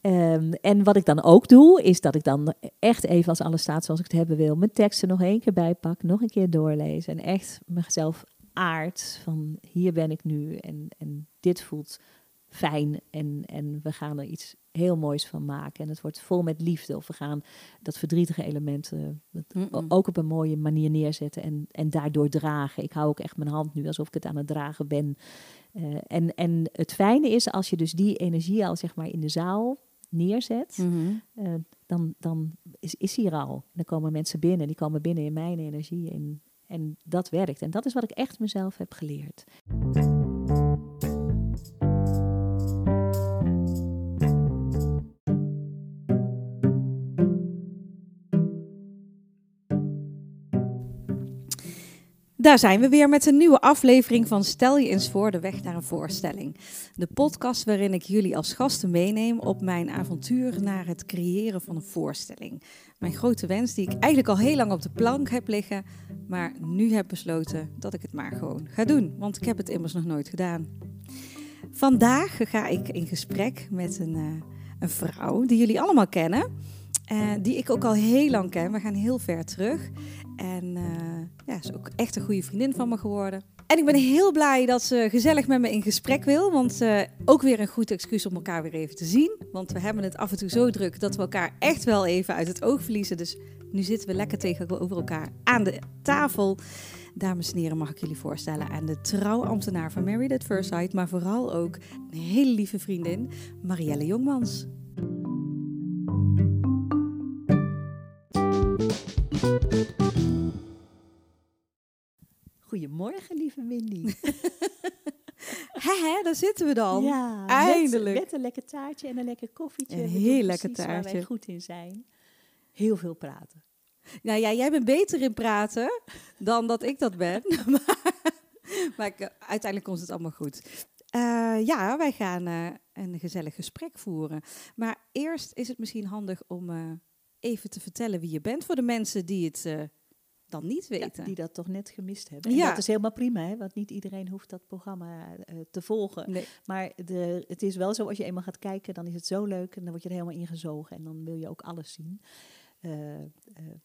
Ehm, en wat ik dan ook doe, is dat ik dan echt even als alles staat zoals ik het hebben wil, mijn teksten nog één keer bijpak, nog een keer doorlezen en echt mezelf aard van hier ben ik nu en, en dit voelt fijn en, en we gaan er iets heel moois van maken. En het wordt vol met liefde. Of we gaan dat verdrietige element uh, ook op een mooie manier neerzetten en, en daardoor dragen. Ik hou ook echt mijn hand nu alsof ik het aan het dragen ben. Uh, en, en het fijne is als je dus die energie al zeg maar in de zaal neerzet, mm uh, dan, dan is, is hier al. Dan komen mensen binnen, die komen binnen in mijn energie. En, en dat werkt. En dat is wat ik echt mezelf heb geleerd. Daar zijn we weer met een nieuwe aflevering van Stel je eens voor de weg naar een voorstelling. De podcast waarin ik jullie als gasten meeneem op mijn avontuur naar het creëren van een voorstelling. Mijn grote wens die ik eigenlijk al heel lang op de plank heb liggen, maar nu heb besloten dat ik het maar gewoon ga doen, want ik heb het immers nog nooit gedaan. Vandaag ga ik in gesprek met een, uh, een vrouw die jullie allemaal kennen. Uh, die ik ook al heel lang ken. We gaan heel ver terug. En uh, ja, is ook echt een goede vriendin van me geworden. En ik ben heel blij dat ze gezellig met me in gesprek wil. Want uh, ook weer een goed excuus om elkaar weer even te zien. Want we hebben het af en toe zo druk dat we elkaar echt wel even uit het oog verliezen. Dus nu zitten we lekker tegenover elkaar aan de tafel. Dames en heren, mag ik jullie voorstellen aan de trouwambtenaar van Married at First Sight. Maar vooral ook een hele lieve vriendin, Marielle Jongmans. Goedemorgen, lieve Mindy. Hè, daar zitten we dan. Ja, eindelijk. Met, een lekker taartje en een lekker koffietje. Een heel lekker taartje. Waar wij goed in zijn. Heel veel praten. Nou ja, jij bent beter in praten dan dat ik dat ben. maar, maar ik, uiteindelijk komt het allemaal goed. Uh, ja, wij gaan uh, een gezellig gesprek voeren. Maar eerst is het misschien handig om uh, even te vertellen wie je bent voor de mensen die het dan niet weten. Ja, die dat toch net gemist hebben. En ja. dat is helemaal prima, hè, want niet iedereen hoeft dat programma uh, te volgen. Nee. Maar de, het is wel zo, als je eenmaal gaat kijken, dan is het zo leuk en dan word je er helemaal ingezogen en dan wil je ook alles zien. Uh, uh,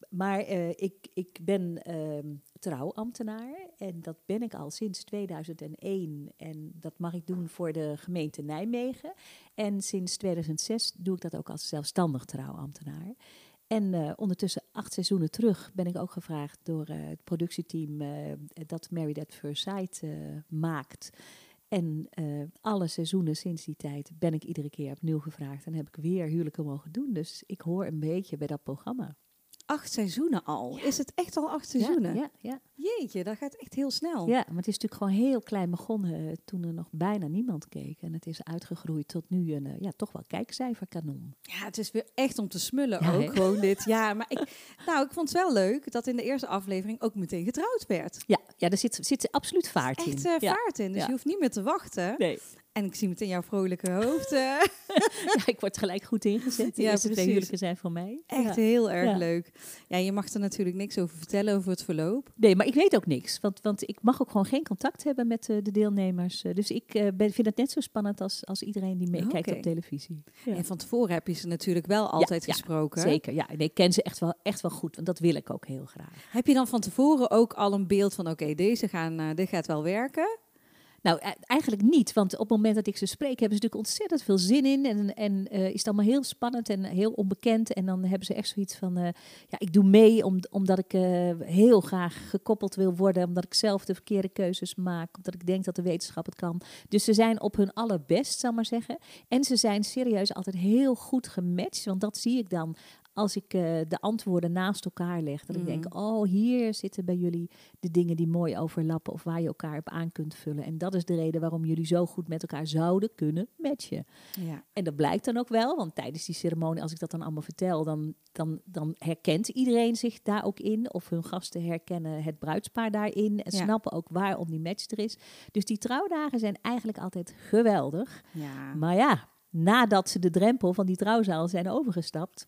maar ik, ik ben ehm, trouwambtenaar en dat ben ik al sinds 2001 en dat mag ik doen voor de gemeente Nijmegen. En sinds 2006 doe ik dat ook als zelfstandig trouwambtenaar. En uh, ondertussen acht seizoenen terug ben ik ook gevraagd door uh, het productieteam uh, dat Married at First Sight maakt. En alle seizoenen sinds die tijd ben ik iedere keer opnieuw gevraagd en heb ik weer huwelijken mogen doen. Dus ik hoor een beetje bij dat programma. Acht seizoenen al? Ja. Is het echt al acht seizoenen? Ja, ja, Jeetje, dat gaat echt heel snel. Ja, maar het is natuurlijk gewoon heel klein begonnen toen er nog bijna niemand keek. En het is uitgegroeid tot nu een ja, toch wel kijkcijferkanon. Ja, het is weer echt om te smullen ja, ook he? gewoon dit. Ja, maar ik, nou, ik vond het wel leuk dat in de eerste aflevering ook meteen getrouwd werd. Ja, ja er zit, zit absoluut vaart in. Echt uh, vaart in, dus je hoeft niet meer te wachten. Nee. En ik zie meteen jouw vrolijke hoofd. Ja, ik word gelijk goed ingezet. De ja, eerste twee huwelijken zijn voor mij. Echt ja. heel erg ja. leuk. Ja, je mag er natuurlijk niks over vertellen over het verloop. Nee, maar ik weet ook niks. Want, want ik mag ook gewoon geen contact hebben met uh, de deelnemers. Uh, dus ik ben, vind het net zo spannend als, als iedereen die meekijkt okay. op televisie. En van tevoren heb je ze natuurlijk wel altijd gesproken. Zeker, ja. Nee, ik ken ze echt wel, echt wel goed. Want dat wil ik ook heel graag. Heb je dan van tevoren ook al een beeld van... oké, okay, deze gaan, dit gaat wel werken? Nou, eigenlijk niet, want op het moment dat ik ze spreek, hebben ze natuurlijk ontzettend veel zin in. En, en uh, is het allemaal heel spannend en heel onbekend. En dan hebben ze echt zoiets van, uh, ja, ik doe mee om, omdat ik uh, heel graag gekoppeld wil worden. Omdat ik zelf de verkeerde keuzes maak. Omdat ik denk dat de wetenschap het kan. Dus ze zijn op hun allerbest, zal maar zeggen. En ze zijn serieus altijd heel goed gematcht. Want dat zie ik dan als ik uh, de antwoorden naast elkaar leg. Dat mm. ik denk, oh, hier zitten bij jullie de dingen die mooi overlappen of waar je elkaar op aan kunt vullen. En dat is de reden waarom jullie zo goed met elkaar zouden kunnen matchen. Ja. En dat blijkt dan ook wel, want tijdens die ceremonie, als ik dat dan allemaal vertel, dan, dan, dan herkent iedereen zich daar ook in. Of hun gasten herkennen het bruidspaar daarin en ja. snappen ook waarom die match er is. Dus die trouwdagen zijn eigenlijk altijd geweldig. Ja. Maar ja, nadat ze de drempel van die trouwzaal zijn overgestapt,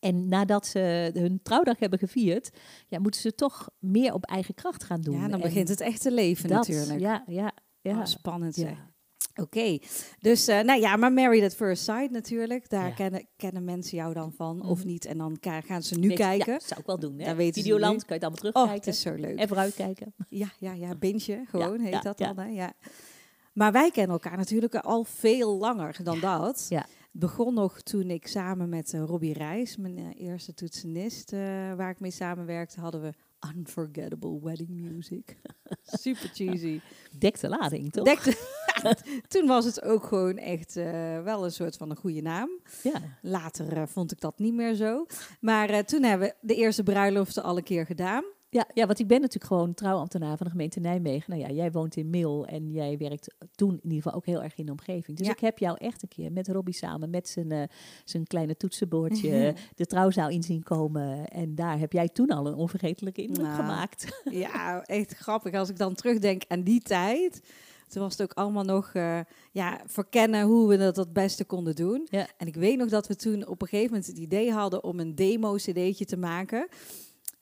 en nadat ze hun trouwdag hebben gevierd, ja, moeten ze toch meer op eigen kracht gaan doen. Ja, dan begint het echt te leven dat, natuurlijk. Ja, ja, ja. Oh, spannend ja. Oké, dus uh, nou ja, maar Married at First Sight natuurlijk. Daar Ja. kennen, kennen mensen jou dan van, Mhm. of niet. En dan gaan ze nu Weet kijken. Ja, zou ik wel doen. Hè? Dan Videoland, kan je het allemaal oh, terugkijken. het is zo leuk. En vooruitkijken. Ja, ja, ja, bintje gewoon heet dat dan. Hè? Ja. Maar wij kennen elkaar natuurlijk al veel langer dan dat. Ja. Begon nog toen ik samen met eh, Robbie Reis, mijn eh, eerste toetsenist, eh, waar ik mee samenwerkte, hadden we Unforgettable Wedding Music. Super cheesy. Dek de lading, toch? Dekte- toen was het ook gewoon echt wel een soort van een goede naam. Ja. Later vond ik dat niet meer zo. Maar toen hebben we de eerste bruiloften al een keer gedaan. Ja, ja, want ik ben natuurlijk gewoon trouwambtenaar van de gemeente Nijmegen. Nou ja, jij woont in Mil en jij werkt toen in ieder geval ook heel erg in de omgeving. Dus Ja. ik heb jou echt een keer met Robbie samen, met zijn, eh, zijn kleine toetsenbordje, de trouwzaal in zien komen. En daar heb jij toen al een onvergetelijke indruk Nou, gemaakt. Ja, echt grappig. Als ik dan terugdenk aan die tijd. Toen was het ook allemaal nog eh, ja, verkennen hoe we dat het beste konden doen. Ja. En ik weet nog dat we toen op een gegeven moment het idee hadden om een demo-cd'tje te maken.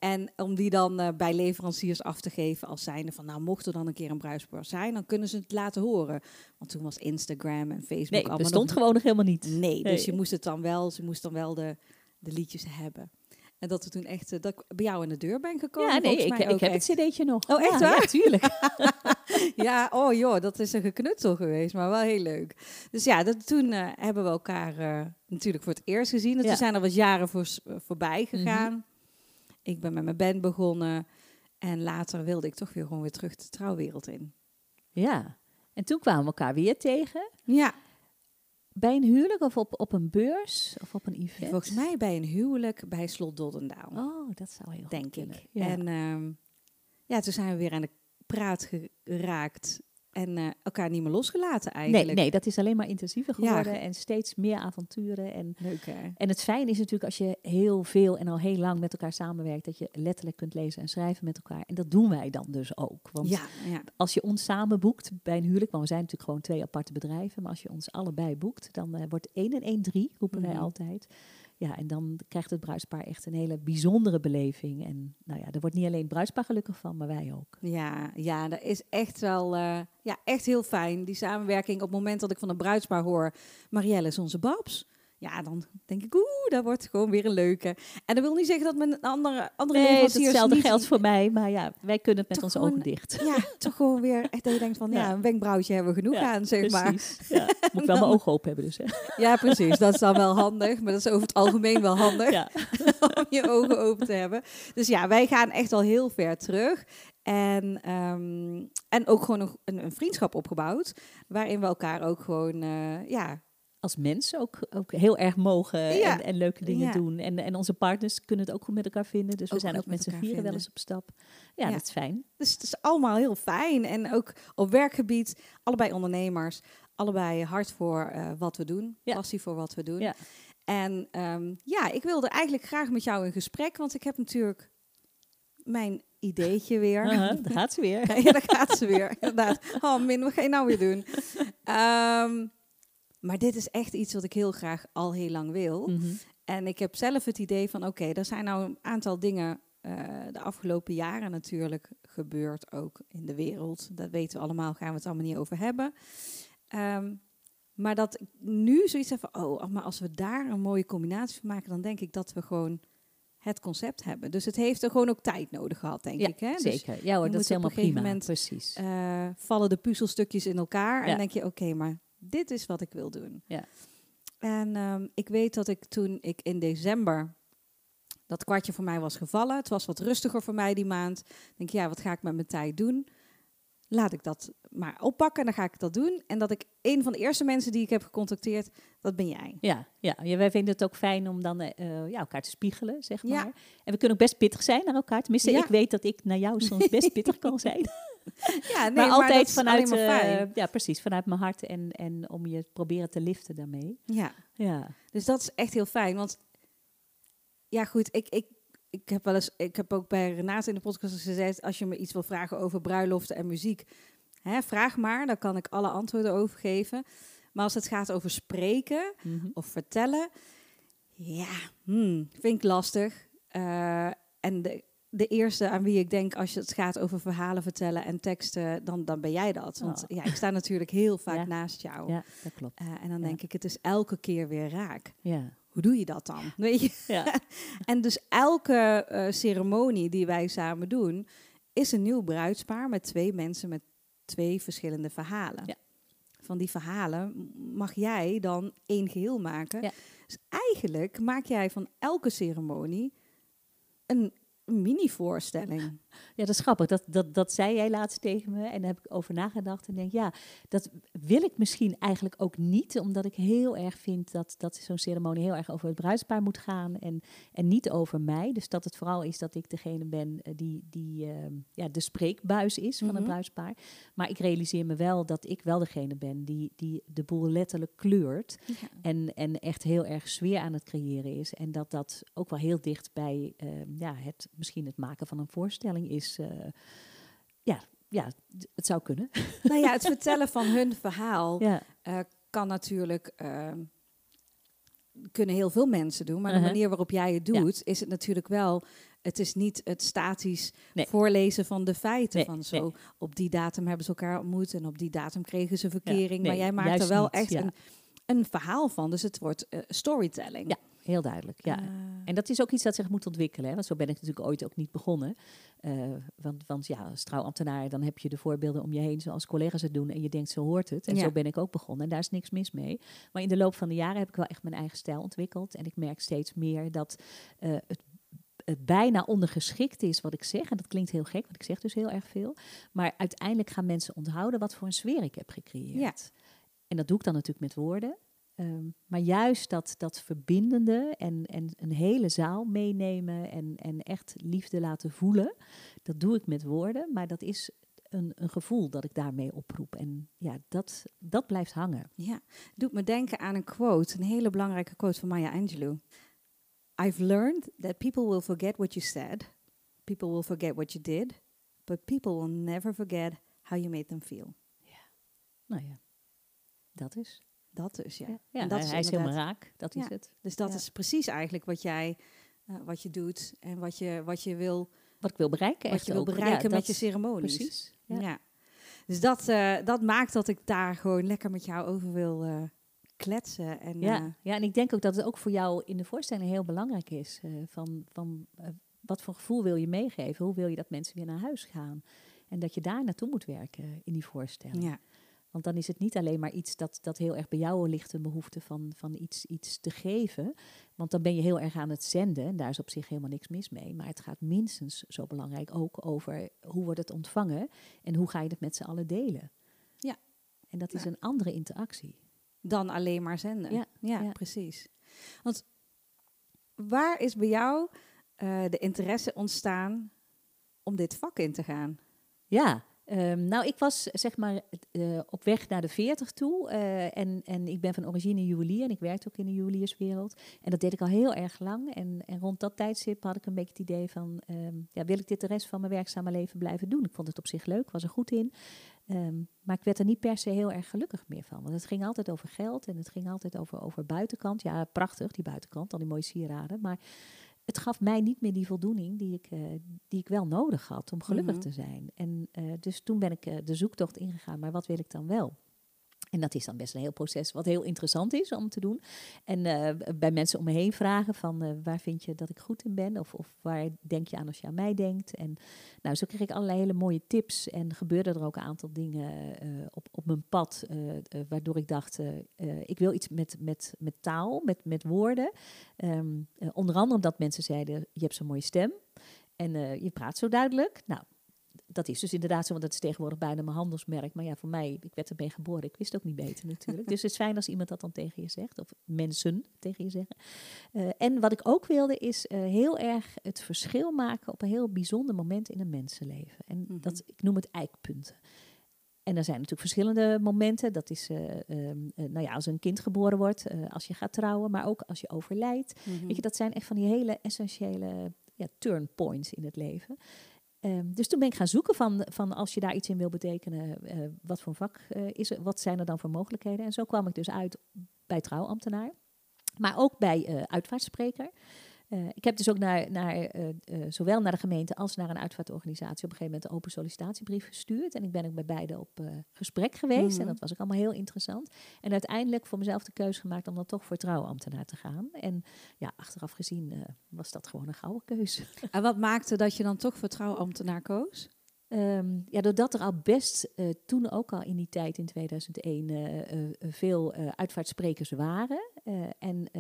En om die dan eh, bij leveranciers af te geven als zijnde van... nou, mocht er dan een keer een bruispaar zijn, dan kunnen ze het laten horen. Want toen was Instagram en Facebook Nee, allemaal bestond nog... gewoon nog helemaal niet. Nee, dus je moest het dan wel, ze moest dan wel de, de liedjes hebben. En dat we toen echt, eh, dat ik bij jou in de deur ben gekomen. Ja, nee, ik, heb echt. het cd'tje nog. Oh, echt ja, waar? Ja, tuurlijk. Ja, oh joh, dat is een geknutsel geweest, maar wel heel leuk. Dus ja, dat, toen eh, hebben we elkaar natuurlijk voor het eerst gezien. En Ja. toen zijn er wat jaren voor, voorbij gegaan. Ik ben met mijn band begonnen. En later wilde ik toch weer gewoon weer terug de trouwwereld in. ja. En toen kwamen we elkaar weer tegen. Ja, Bij een huwelijk of op, op een beurs of op een event? volgens mij bij een huwelijk bij Slot Doddendaal. Oh, dat zou heel goed denk ik. Ja. En ehm, ja, toen zijn we weer aan de praat geraakt. En eh, elkaar niet meer losgelaten nee, eigenlijk. nee, dat is alleen maar intensiever Ja. geworden en steeds meer avonturen. En, Leuk hè? en het fijn is natuurlijk als je heel veel en al heel lang met elkaar samenwerkt, dat je letterlijk kunt lezen en schrijven met elkaar. En dat doen wij dan dus ook. Want Ja, ja. als je ons samen boekt bij een huwelijk, want we zijn natuurlijk gewoon twee aparte bedrijven, maar als je ons allebei boekt, dan eh, wordt 1 en 1 3, roepen wij Mhm. altijd. Ja, en dan krijgt het bruidspaar echt een hele bijzondere beleving. En nou ja, er wordt niet alleen bruidspaar gelukkig van, maar wij ook. Ja, ja, dat is echt wel eh, ja, echt heel fijn. Die samenwerking op het moment dat ik van een bruidspaar hoor... Marielle is onze babs. Ja, dan denk ik, oeh, dat wordt gewoon weer een leuke. En dat wil niet zeggen dat mijn andere, andere Nee, leveranciers hetzelfde niet... geldt voor mij, maar ja, wij kunnen het met Toch onze gewoon- ogen dicht. Ja, toch gewoon weer echt dat je denkt van, ja, Ja. een wenkbrauwtje hebben we genoeg Ja, aan, zeg maar. Ja. Moet ik wel mijn ogen open hebben dus. Hè? Ja, precies. Dat is dan wel handig. Maar dat is over het algemeen wel handig Ja. om je ogen open te hebben. Dus ja, wij gaan echt al heel ver terug. En, ehm, en ook gewoon een, een, een vriendschap opgebouwd. Waarin we elkaar ook gewoon, eh, ja, Als mensen ook, ook heel erg mogen Ja. en, en leuke dingen Ja. doen. En, en onze partners kunnen het ook goed met elkaar vinden. Dus we zijn ook met z'n vieren wel eens op stap. Ja, Ja. dat is fijn. Dus het is allemaal heel fijn. En ook op werkgebied, allebei ondernemers. Allebei hard voor eh, wat we doen. Ja. Passie voor wat we doen. Ja. En ehm, ja, ik wilde eigenlijk graag met jou in gesprek. Want ik heb natuurlijk mijn ideetje weer. Uh-huh, daar gaat ze weer. Ja, daar gaat ze weer. Inderdaad. Oh, Min, wat ga je nou weer doen? Ehm, maar dit is echt iets wat ik heel graag al heel lang wil. Mhm. En ik heb zelf het idee van, oké, er zijn nou een aantal dingen eh, de afgelopen jaren natuurlijk gebeurd, ook in de wereld. Dat weten we allemaal, gaan we het allemaal niet over hebben. Ehm, maar dat ik nu zoiets heb van, oh, maar als we daar een mooie combinatie van maken, dan denk ik dat we gewoon het concept hebben. Dus het heeft er gewoon ook tijd nodig gehad, denk Ja, ik. Hè? Dus, zeker. Ja hoor, dat is moet op helemaal een gegeven prima. moment, Precies. eh, vallen de puzzelstukjes in elkaar en denk je, oké, maar dit is wat ik wil doen. Ja. En ehm, ik weet dat ik toen ik in december dat kwartje voor mij was gevallen. Het was wat rustiger voor mij die maand. Ik denk, ja, wat ga ik met mijn tijd doen? Laat ik dat maar oppakken en dan ga ik dat doen. En dat ik een van de eerste mensen die ik heb gecontacteerd, dat ben jij. Ja, ja, ja, wij vinden het ook fijn om dan eh, ja, elkaar te spiegelen, zeg maar. Ja. En we kunnen ook best pittig zijn naar elkaar. Tenminste, Ja. ik weet dat ik naar jou soms best pittig kan zijn. Ja, nee, maar altijd vanuit, eh, ja, precies, vanuit mijn hart en, en om je proberen te liften daarmee. ja. Ja, Dus dat is echt heel fijn. Want ja, goed, ik, ik, ik heb wel eens, ik heb ook bij Renate in de podcast gezegd, als je me iets wil vragen over bruiloften en muziek, hè, vraag maar, dan kan ik alle antwoorden over geven. Maar als het gaat over spreken Mhm. of vertellen, ja, hmm, vind ik lastig. Eh, en de, de eerste aan wie ik denk als je het gaat over verhalen vertellen en teksten, dan, dan ben jij dat. Want Oh. ja, ik sta natuurlijk heel vaak Ja. naast jou. Ja, dat klopt. Eh, en dan Ja. denk ik, het is elke keer weer raak. Ja. Hoe doe je dat dan? Weet je? Ja. En dus elke eh, ceremonie die wij samen doen, is een nieuw bruidspaar met twee mensen met twee verschillende verhalen. Van die verhalen mag jij dan één geheel maken. Dus eigenlijk maak jij van elke ceremonie een mini-voorstelling. Ja, dat is grappig. Dat, dat, dat zei jij laatst tegen me. En daar heb ik over nagedacht. En denk, ja, dat wil ik misschien eigenlijk ook niet. Omdat ik heel erg vind dat, dat zo'n ceremonie heel erg over het bruidspaar moet gaan. En, en niet over mij. Dus dat het vooral is dat ik degene ben eh, die, die eh, ja, de spreekbuis is van Mhm. het bruidspaar. Maar ik realiseer me wel dat ik wel degene ben die, die de boel letterlijk kleurt. En, en echt heel erg sfeer aan het creëren is. En dat dat ook wel heel dicht bij eh, ja, het, misschien het maken van een voorstelling is. eh, ja, ja, het zou kunnen. nou ja, het vertellen van hun verhaal Ja, eh, kan natuurlijk. eh, kunnen heel veel mensen doen, maar de Uh-huh. manier waarop jij het doet, is het natuurlijk wel. Het is niet het statisch Nee. voorlezen van de feiten. Nee, van zo, nee. op die datum hebben ze elkaar ontmoet en op die datum kregen ze verkering. maar jij maakt er wel niet, echt ja. een, een verhaal van. Dus het wordt eh, storytelling. ja heel duidelijk. Ja. Eh, En dat is ook iets dat zich moet ontwikkelen. Hè? Want zo ben ik natuurlijk ooit ook niet begonnen. Eh, want, want ja, als trouwambtenaar, dan heb je de voorbeelden om je heen zoals collega's het doen. En je denkt, zo hoort het. En Ja. zo ben ik ook begonnen. En daar is niks mis mee. Maar in de loop van de jaren heb ik wel echt mijn eigen stijl ontwikkeld. En ik merk steeds meer dat eh, het het bijna ondergeschikt is wat ik zeg. En dat klinkt heel gek, want ik zeg dus heel erg veel. Maar uiteindelijk gaan mensen onthouden wat voor een sfeer ik heb gecreëerd. Ja. En dat doe ik dan natuurlijk met woorden. Ehm, maar juist dat, dat verbindende en, en een hele zaal meenemen en, en echt liefde laten voelen, dat doe ik met woorden. Maar dat is een, een gevoel dat ik daarmee oproep. En ja, dat, dat blijft hangen. Ja, doet me denken aan een quote, een hele belangrijke quote van Maya Angelou. I've learned that people will forget what you said, people will forget what you did, but people will never forget how you made them feel. Nou ja, dat is. Dat dus, ja. Ja, ja En dat hij, is hij is helemaal raak. Dat is het. Dus dat is precies eigenlijk wat jij, eh, wat je doet en wat je, wat je wil, Wat ik wil bereiken. wat je wil bereiken met je ceremonies. Precies. Ja. Dus dat, eh, dat maakt dat ik daar gewoon lekker met jou over wil eh, kletsen. En, Ja, ja, en ik denk ook dat het ook voor jou in de voorstelling heel belangrijk is. van van wat voor gevoel wil je meegeven? Hoe wil je dat mensen weer naar huis gaan? En dat je daar naartoe moet werken in die voorstelling. ja. Want dan is het niet alleen maar iets dat, dat heel erg bij jou ligt, een behoefte van, van iets, iets te geven. Want dan ben je heel erg aan het zenden en daar is op zich helemaal niks mis mee. Maar het gaat minstens zo belangrijk ook over hoe wordt het ontvangen en hoe ga je het met z'n allen delen. Ja. En dat is een andere interactie. dan alleen maar zenden. Ja, ja, ja. precies. Want waar is bij jou eh, de interesse ontstaan om dit vak in te gaan? Ja, ehm, nou ik was zeg maar eh, op weg naar de 40 toe eh, en, en ik ben van origine juwelier en ik werkte ook in de juwelierswereld. En dat deed ik al heel erg lang en, en rond dat tijdstip had ik een beetje het idee van, ehm, ja, wil ik dit de rest van mijn werkzame leven blijven doen? Ik vond het op zich leuk, was er goed in. Ehm, maar ik werd er niet per se heel erg gelukkig meer van. Want het ging altijd over geld en het ging altijd over, over buitenkant. Ja, prachtig, die buitenkant, al die mooie sieraden. Maar het gaf mij niet meer die voldoening die ik, eh, die ik wel nodig had om gelukkig Mhm. te zijn. En eh, dus toen ben ik eh, de zoektocht ingegaan, maar wat wil ik dan wel? En dat is dan best een heel proces wat heel interessant is om te doen. En eh, bij mensen om me heen vragen van eh, waar vind je dat ik goed in ben? Of, of waar denk je aan als je aan mij denkt? En nou, zo kreeg ik allerlei hele mooie tips. En gebeurden er ook een aantal dingen eh, op, op mijn pad. waardoor ik dacht, ik wil iets met, met, met taal, met, met woorden. Ehm, eh, onder andere omdat mensen zeiden, je hebt zo'n mooie stem. En je praat zo duidelijk. Nou, dat is dus inderdaad zo, want dat is tegenwoordig bijna mijn handelsmerk. Maar ja, voor mij, ik werd ermee geboren. Ik wist ook niet beter natuurlijk. dus het is fijn als iemand dat dan tegen je zegt. Of mensen tegen je zeggen. Eh, en wat ik ook wilde is eh, heel erg het verschil maken op een heel bijzonder moment in een mensenleven. En Mhm. dat, ik noem het eikpunten. En er zijn natuurlijk verschillende momenten. Dat is, eh, ehm, eh, nou ja, als een kind geboren wordt, als je gaat trouwen, maar ook als je overlijdt. Mhm. Weet je, dat zijn echt van die hele essentiële ja, turnpoints in het leven. Ehm, dus toen ben ik gaan zoeken van, van als je daar iets in wil betekenen, eh, wat voor vak eh, is er, wat zijn er dan voor mogelijkheden? En zo kwam ik dus uit bij trouwambtenaar, maar ook bij eh uitvaartspreker. Uh, ik heb dus ook naar, naar, uh, uh, zowel naar de gemeente als naar een uitvaartorganisatie op een gegeven moment een open sollicitatiebrief gestuurd. En ik ben ook bij beide op gesprek geweest. En Mhm. dat was ook allemaal heel interessant. En uiteindelijk voor mezelf de keuze gemaakt om dan toch voor trouwambtenaar te gaan. En ja, achteraf gezien was dat gewoon een gouden keuze. En wat maakte dat je dan toch voor trouwambtenaar koos? Um, ja, doordat er al best uh, toen ook al in die tijd in 2001 uh, uh, veel uitvaartsprekers waren. En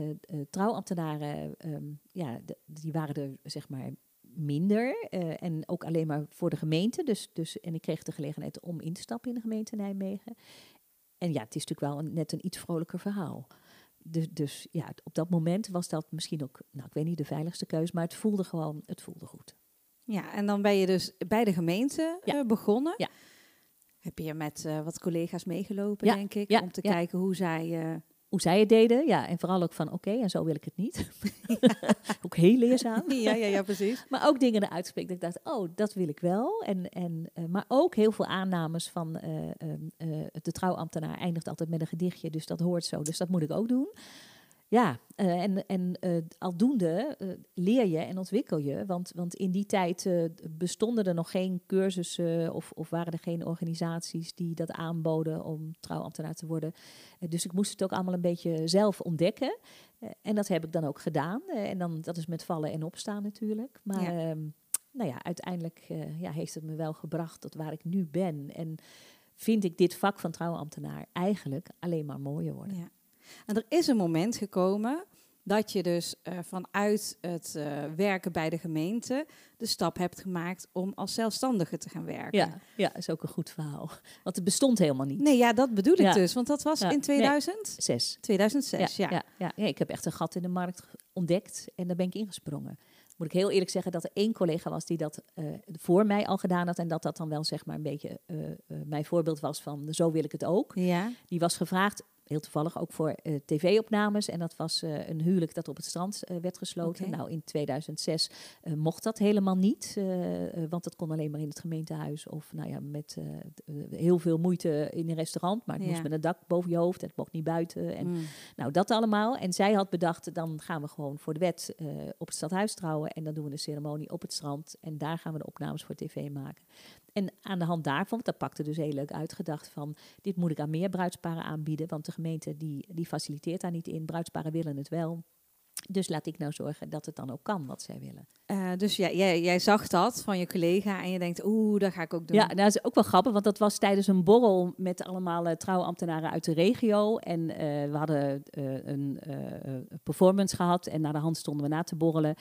trouwambtenaren, um, ja, die waren er zeg maar minder. En ook alleen maar voor de gemeente. Dus, dus, en ik kreeg de gelegenheid om in te stappen in de gemeente Nijmegen. En ja, het is natuurlijk wel net een iets vrolijker verhaal. Dus, dus ja, op dat moment was dat misschien ook, nou ik weet niet de veiligste keus, maar het voelde gewoon, het voelde goed. Ja, en dan ben je dus bij de gemeente Ja. uh, begonnen. Ja. Heb je met uh, wat collega's meegelopen, Ja, denk ik, om te kijken hoe zij... Uh... Hoe zij het deden, ja. En vooral ook van, oké, en zo wil ik het niet. ook heel leerzaam. ja, ja, ja, precies. Maar ook dingen eruit spreken dat ik dacht, oh, dat wil ik wel. En, en, maar ook heel veel aannames van uh, de trouwambtenaar eindigt altijd met een gedichtje. Dus dat hoort zo, dus dat moet ik ook doen. Ja, uh, en, en uh, aldoende uh, leer je en ontwikkel je. Want, want in die tijd bestonden er nog geen cursussen of, of waren er geen organisaties die dat aanboden om trouwambtenaar te worden. dus ik moest het ook allemaal een beetje zelf ontdekken. en dat heb ik dan ook gedaan. en dan, dat is met vallen en opstaan natuurlijk. Maar ja. nou ja, uiteindelijk ja, heeft het me wel gebracht tot waar ik nu ben. En vind ik dit vak van trouwambtenaar eigenlijk alleen maar mooier worden. Ja. En er is een moment gekomen dat je dus uh, vanuit het uh, werken bij de gemeente de stap hebt gemaakt om als zelfstandige te gaan werken. Ja, ja is ook een goed verhaal. Want het bestond helemaal niet. Nee, ja, dat bedoel ik Ja. dus. Want dat was Ja, in 2000? Nee, zes. 2006, ja. ja, ja. ja, ik heb echt een gat in de markt ontdekt en daar ben ik ingesprongen. Moet ik heel eerlijk zeggen dat er één collega was die dat eh, voor mij al gedaan had. En dat dat dan wel zeg maar een beetje eh, eh, mijn voorbeeld was van zo wil ik het ook. Ja. Die was gevraagd, heel toevallig ook voor eh, tv-opnames. En dat was eh, een huwelijk dat op het strand eh, werd gesloten. Nou, in 2006 eh, mocht dat helemaal niet. want dat kon alleen maar in het gemeentehuis. Of nou ja, met heel veel moeite in een restaurant. Maar het Ja. moest met een dak boven je hoofd. Het mocht niet buiten. En Mm. nou, dat allemaal. En zij had bedacht, dan gaan we gewoon voor de wet op het stadhuis trouwen. En dan doen we een ceremonie op het strand. En daar gaan we de opnames voor tv maken. En aan de hand daarvan, want dat pakte dus heel leuk uitgedacht van... dit moet ik aan meer bruidsparen aanbieden. Want de gemeente die, die faciliteert daar niet in. Bruidsparen willen het wel. Dus laat ik nou zorgen dat het dan ook kan wat zij willen. Eh, dus ja, jij, jij zag dat van je collega en je denkt, oeh, dat ga ik ook doen. Ja, nou, dat is ook wel grappig, want dat was tijdens een borrel met allemaal eh, trouwambtenaren uit de regio. En eh, we hadden een performance gehad en naar de hand stonden we na te borrelen.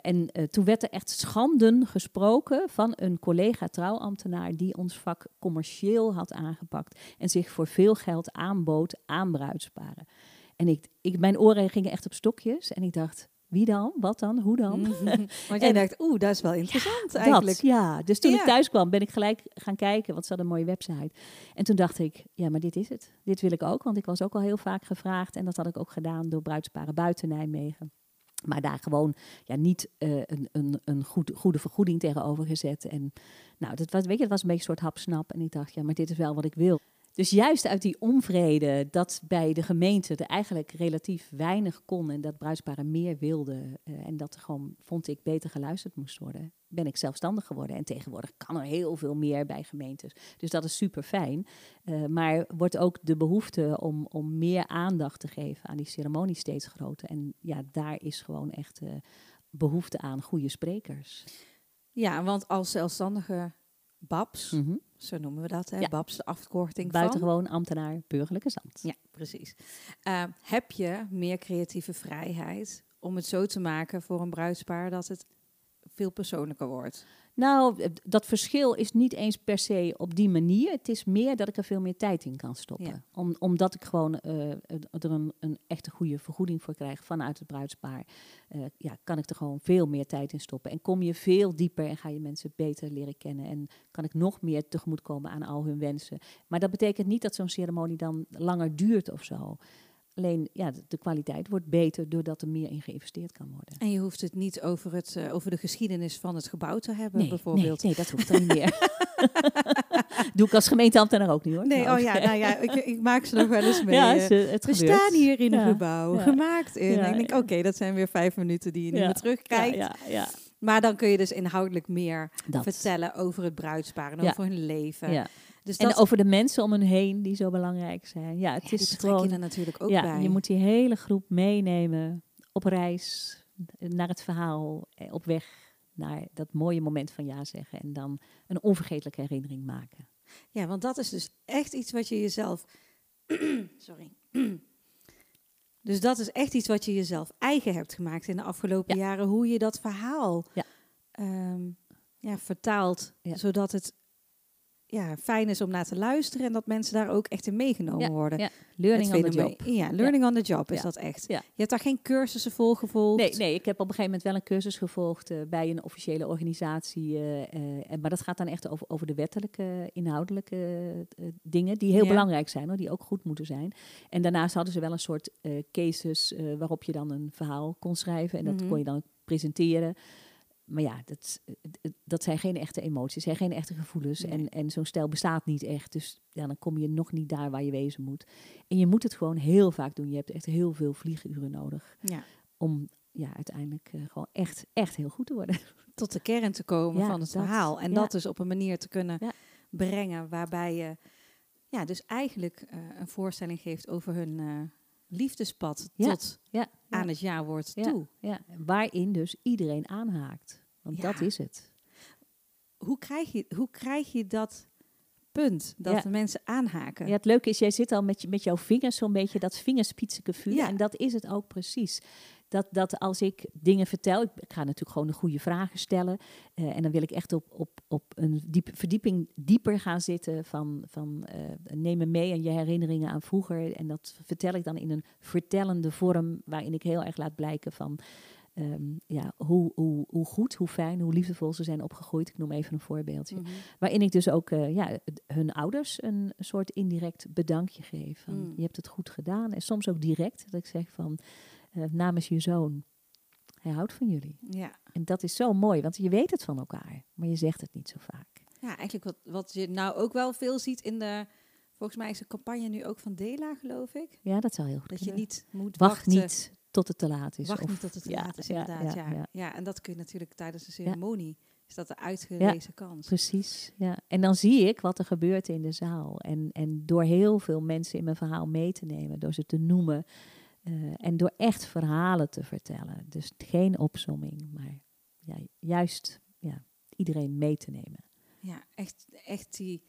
En toen werd er echt schanden gesproken van een collega trouwambtenaar die ons vak commercieel had aangepakt en zich voor veel geld aanbood aan bruidsparen. En ik, ik, mijn oren gingen echt op stokjes en ik dacht, wie dan? Wat dan? Hoe dan? Mhm. Want jij En- dacht, oeh, dat is wel interessant eigenlijk. Dat, ja. Dus toen Ja. ik thuis kwam, ben ik gelijk gaan kijken, want ze hadden een mooie website. En toen dacht ik, ja, maar dit is het. Dit wil ik ook, want ik was ook al heel vaak gevraagd. En dat had ik ook gedaan door bruidsparen buiten Nijmegen. Maar daar gewoon ja, niet eh, een, een, een goed, goede vergoeding tegenover gezet. En nou, dat was, weet je, het was een beetje een soort hapsnap. En ik dacht, ja, maar dit is wel wat ik wil. Dus juist uit die onvrede dat bij de gemeente er eigenlijk relatief weinig kon en dat bruidsparen meer wilden eh, en dat er gewoon, vond ik, beter geluisterd moest worden, ben ik zelfstandig geworden. En tegenwoordig kan er heel veel meer bij gemeentes. Dus dat is super fijn. Eh, maar wordt ook de behoefte om, om meer aandacht te geven aan die ceremonie steeds groter. En ja, daar is gewoon echt eh, behoefte aan goede sprekers. Ja, want als zelfstandige babs, Mhm. Zo noemen we dat, hè? Ja. babs, de afkorting van... Buitengewoon ambtenaar burgerlijke zand. Ja, precies. Eh, heb je meer creatieve vrijheid om het zo te maken voor een bruidspaar dat het veel persoonlijker wordt? Nou, dat verschil is niet eens per se op die manier. Het is meer dat ik er veel meer tijd in kan stoppen. Ja. Om, omdat ik gewoon eh, er een, een echte goede vergoeding voor krijg vanuit het bruidspaar. eh, ja, kan ik er gewoon veel meer tijd in stoppen. En kom je veel dieper en ga je mensen beter leren kennen. En kan ik nog meer tegemoetkomen aan al hun wensen. Maar dat betekent niet dat zo'n ceremonie dan langer duurt of zo. Alleen ja, de, de kwaliteit wordt beter doordat er meer in geïnvesteerd kan worden. En je hoeft het niet over, het, eh, over de geschiedenis van het gebouw te hebben, Nee, bijvoorbeeld. nee, nee, dat hoeft dan niet meer. Doe ik als gemeenteambtenaar ook niet hoor. Nee, Nou, oh ja, nou ja, ik, ik maak ze nog wel eens mee. ja, eh. ze- het we gebeurt. staan hier in een Ja, gebouw, ja. gemaakt in. En ik denk, oké, dat zijn weer vijf minuten die je niet meer terugkrijgt. Ja, ja. Maar dan kun je dus inhoudelijk meer Dat. vertellen over het bruidspaar en Ja. over hun leven. Dus En dat over de mensen om hen heen die zo belangrijk zijn. Ja, het ja, is je gewoon. er natuurlijk ook ja, bij. je moet die hele groep meenemen op reis naar het verhaal, eh, op weg naar dat mooie moment van ja zeggen en dan een onvergetelijke herinnering maken. Ja, want dat is dus echt iets wat je jezelf. Sorry. dus dat is echt iets wat je jezelf eigen hebt gemaakt in de afgelopen jaren. Hoe je dat verhaal Ja. ehm, ja, vertaalt, Ja. zodat het ja, fijn is om naar te luisteren en dat mensen daar ook echt in meegenomen worden. Ja, learning on the job. Ja, learning on the job is dat echt. Je hebt daar geen cursussen voor gevolgd. Nee, nee, ik heb op een gegeven moment wel een cursus gevolgd eh, bij een officiële organisatie. eh, eh, maar dat gaat dan echt over, over de wettelijke, inhoudelijke dingen, die heel belangrijk zijn, hoor, die ook goed moeten zijn. En daarnaast hadden ze wel een soort cases waarop je dan een verhaal kon schrijven. En dat Mhm. kon je dan presenteren. Maar ja, dat, eh, dat zijn geen echte emoties, zijn geen echte gevoelens. Nee. En, en zo'n stijl bestaat niet echt. Dus ja, dan kom je nog niet daar waar je wezen moet. En je moet het gewoon heel vaak doen. Je hebt echt heel veel vlieguren nodig Ja. om ja, uiteindelijk eh, gewoon echt, echt heel goed te worden. tot de kern te komen Ja, van het dat, verhaal. En ja. dat dus op een manier te kunnen brengen waarbij je ja, dus eigenlijk eh, een voorstelling geeft over hun eh, liefdespad Ja, tot Ja, aan het jaarwoord ja, toe. ja, waarin dus iedereen aanhaakt. Want dat is het. Hoe, krijg je, hoe krijg je dat punt dat Ja. de mensen aanhaken? Ja, het leuke is, jij zit al met, je, met jouw vingers zo'n beetje dat vingerspitsengevoel. Ja. En dat is het ook precies. Dat, dat als ik dingen vertel, ik, ga natuurlijk gewoon de goede vragen stellen. eh, en dan wil ik echt op, op, op een diep, verdieping dieper gaan zitten van, van eh, neem me mee en je herinneringen aan vroeger. En dat vertel ik dan in een vertellende vorm, waarin ik heel erg laat blijken van ehm, ja, hoe, hoe, hoe goed, hoe fijn, hoe liefdevol ze zijn opgegroeid. Ik noem even een voorbeeldje. Mhm. Waarin ik dus ook eh, ja, hun ouders een soort indirect bedankje geef. Van, Mm. Je hebt het goed gedaan. En soms ook direct dat ik zeg van namens je zoon, hij houdt van jullie. Ja. En dat is zo mooi, want je weet het van elkaar, maar je zegt het niet zo vaak. ja, eigenlijk wat, wat je nou ook wel veel ziet in de... Volgens mij is de campagne nu ook van Dela, geloof ik. Ja, dat zou heel goed Dat je niet moet Wacht wachten. niet tot het te laat is. Wacht of- niet tot het te ja, laat is, inderdaad. Ja, ja, en dat kun je natuurlijk tijdens de ceremonie. Is dat de uitgelezen kans. Precies, ja. En dan zie ik wat er gebeurt in de zaal. En, en door heel veel mensen in mijn verhaal mee te nemen, door ze te noemen eh, en door echt verhalen te vertellen. Dus geen opsomming, maar juist ja, iedereen mee te nemen. Ja, echt, echt die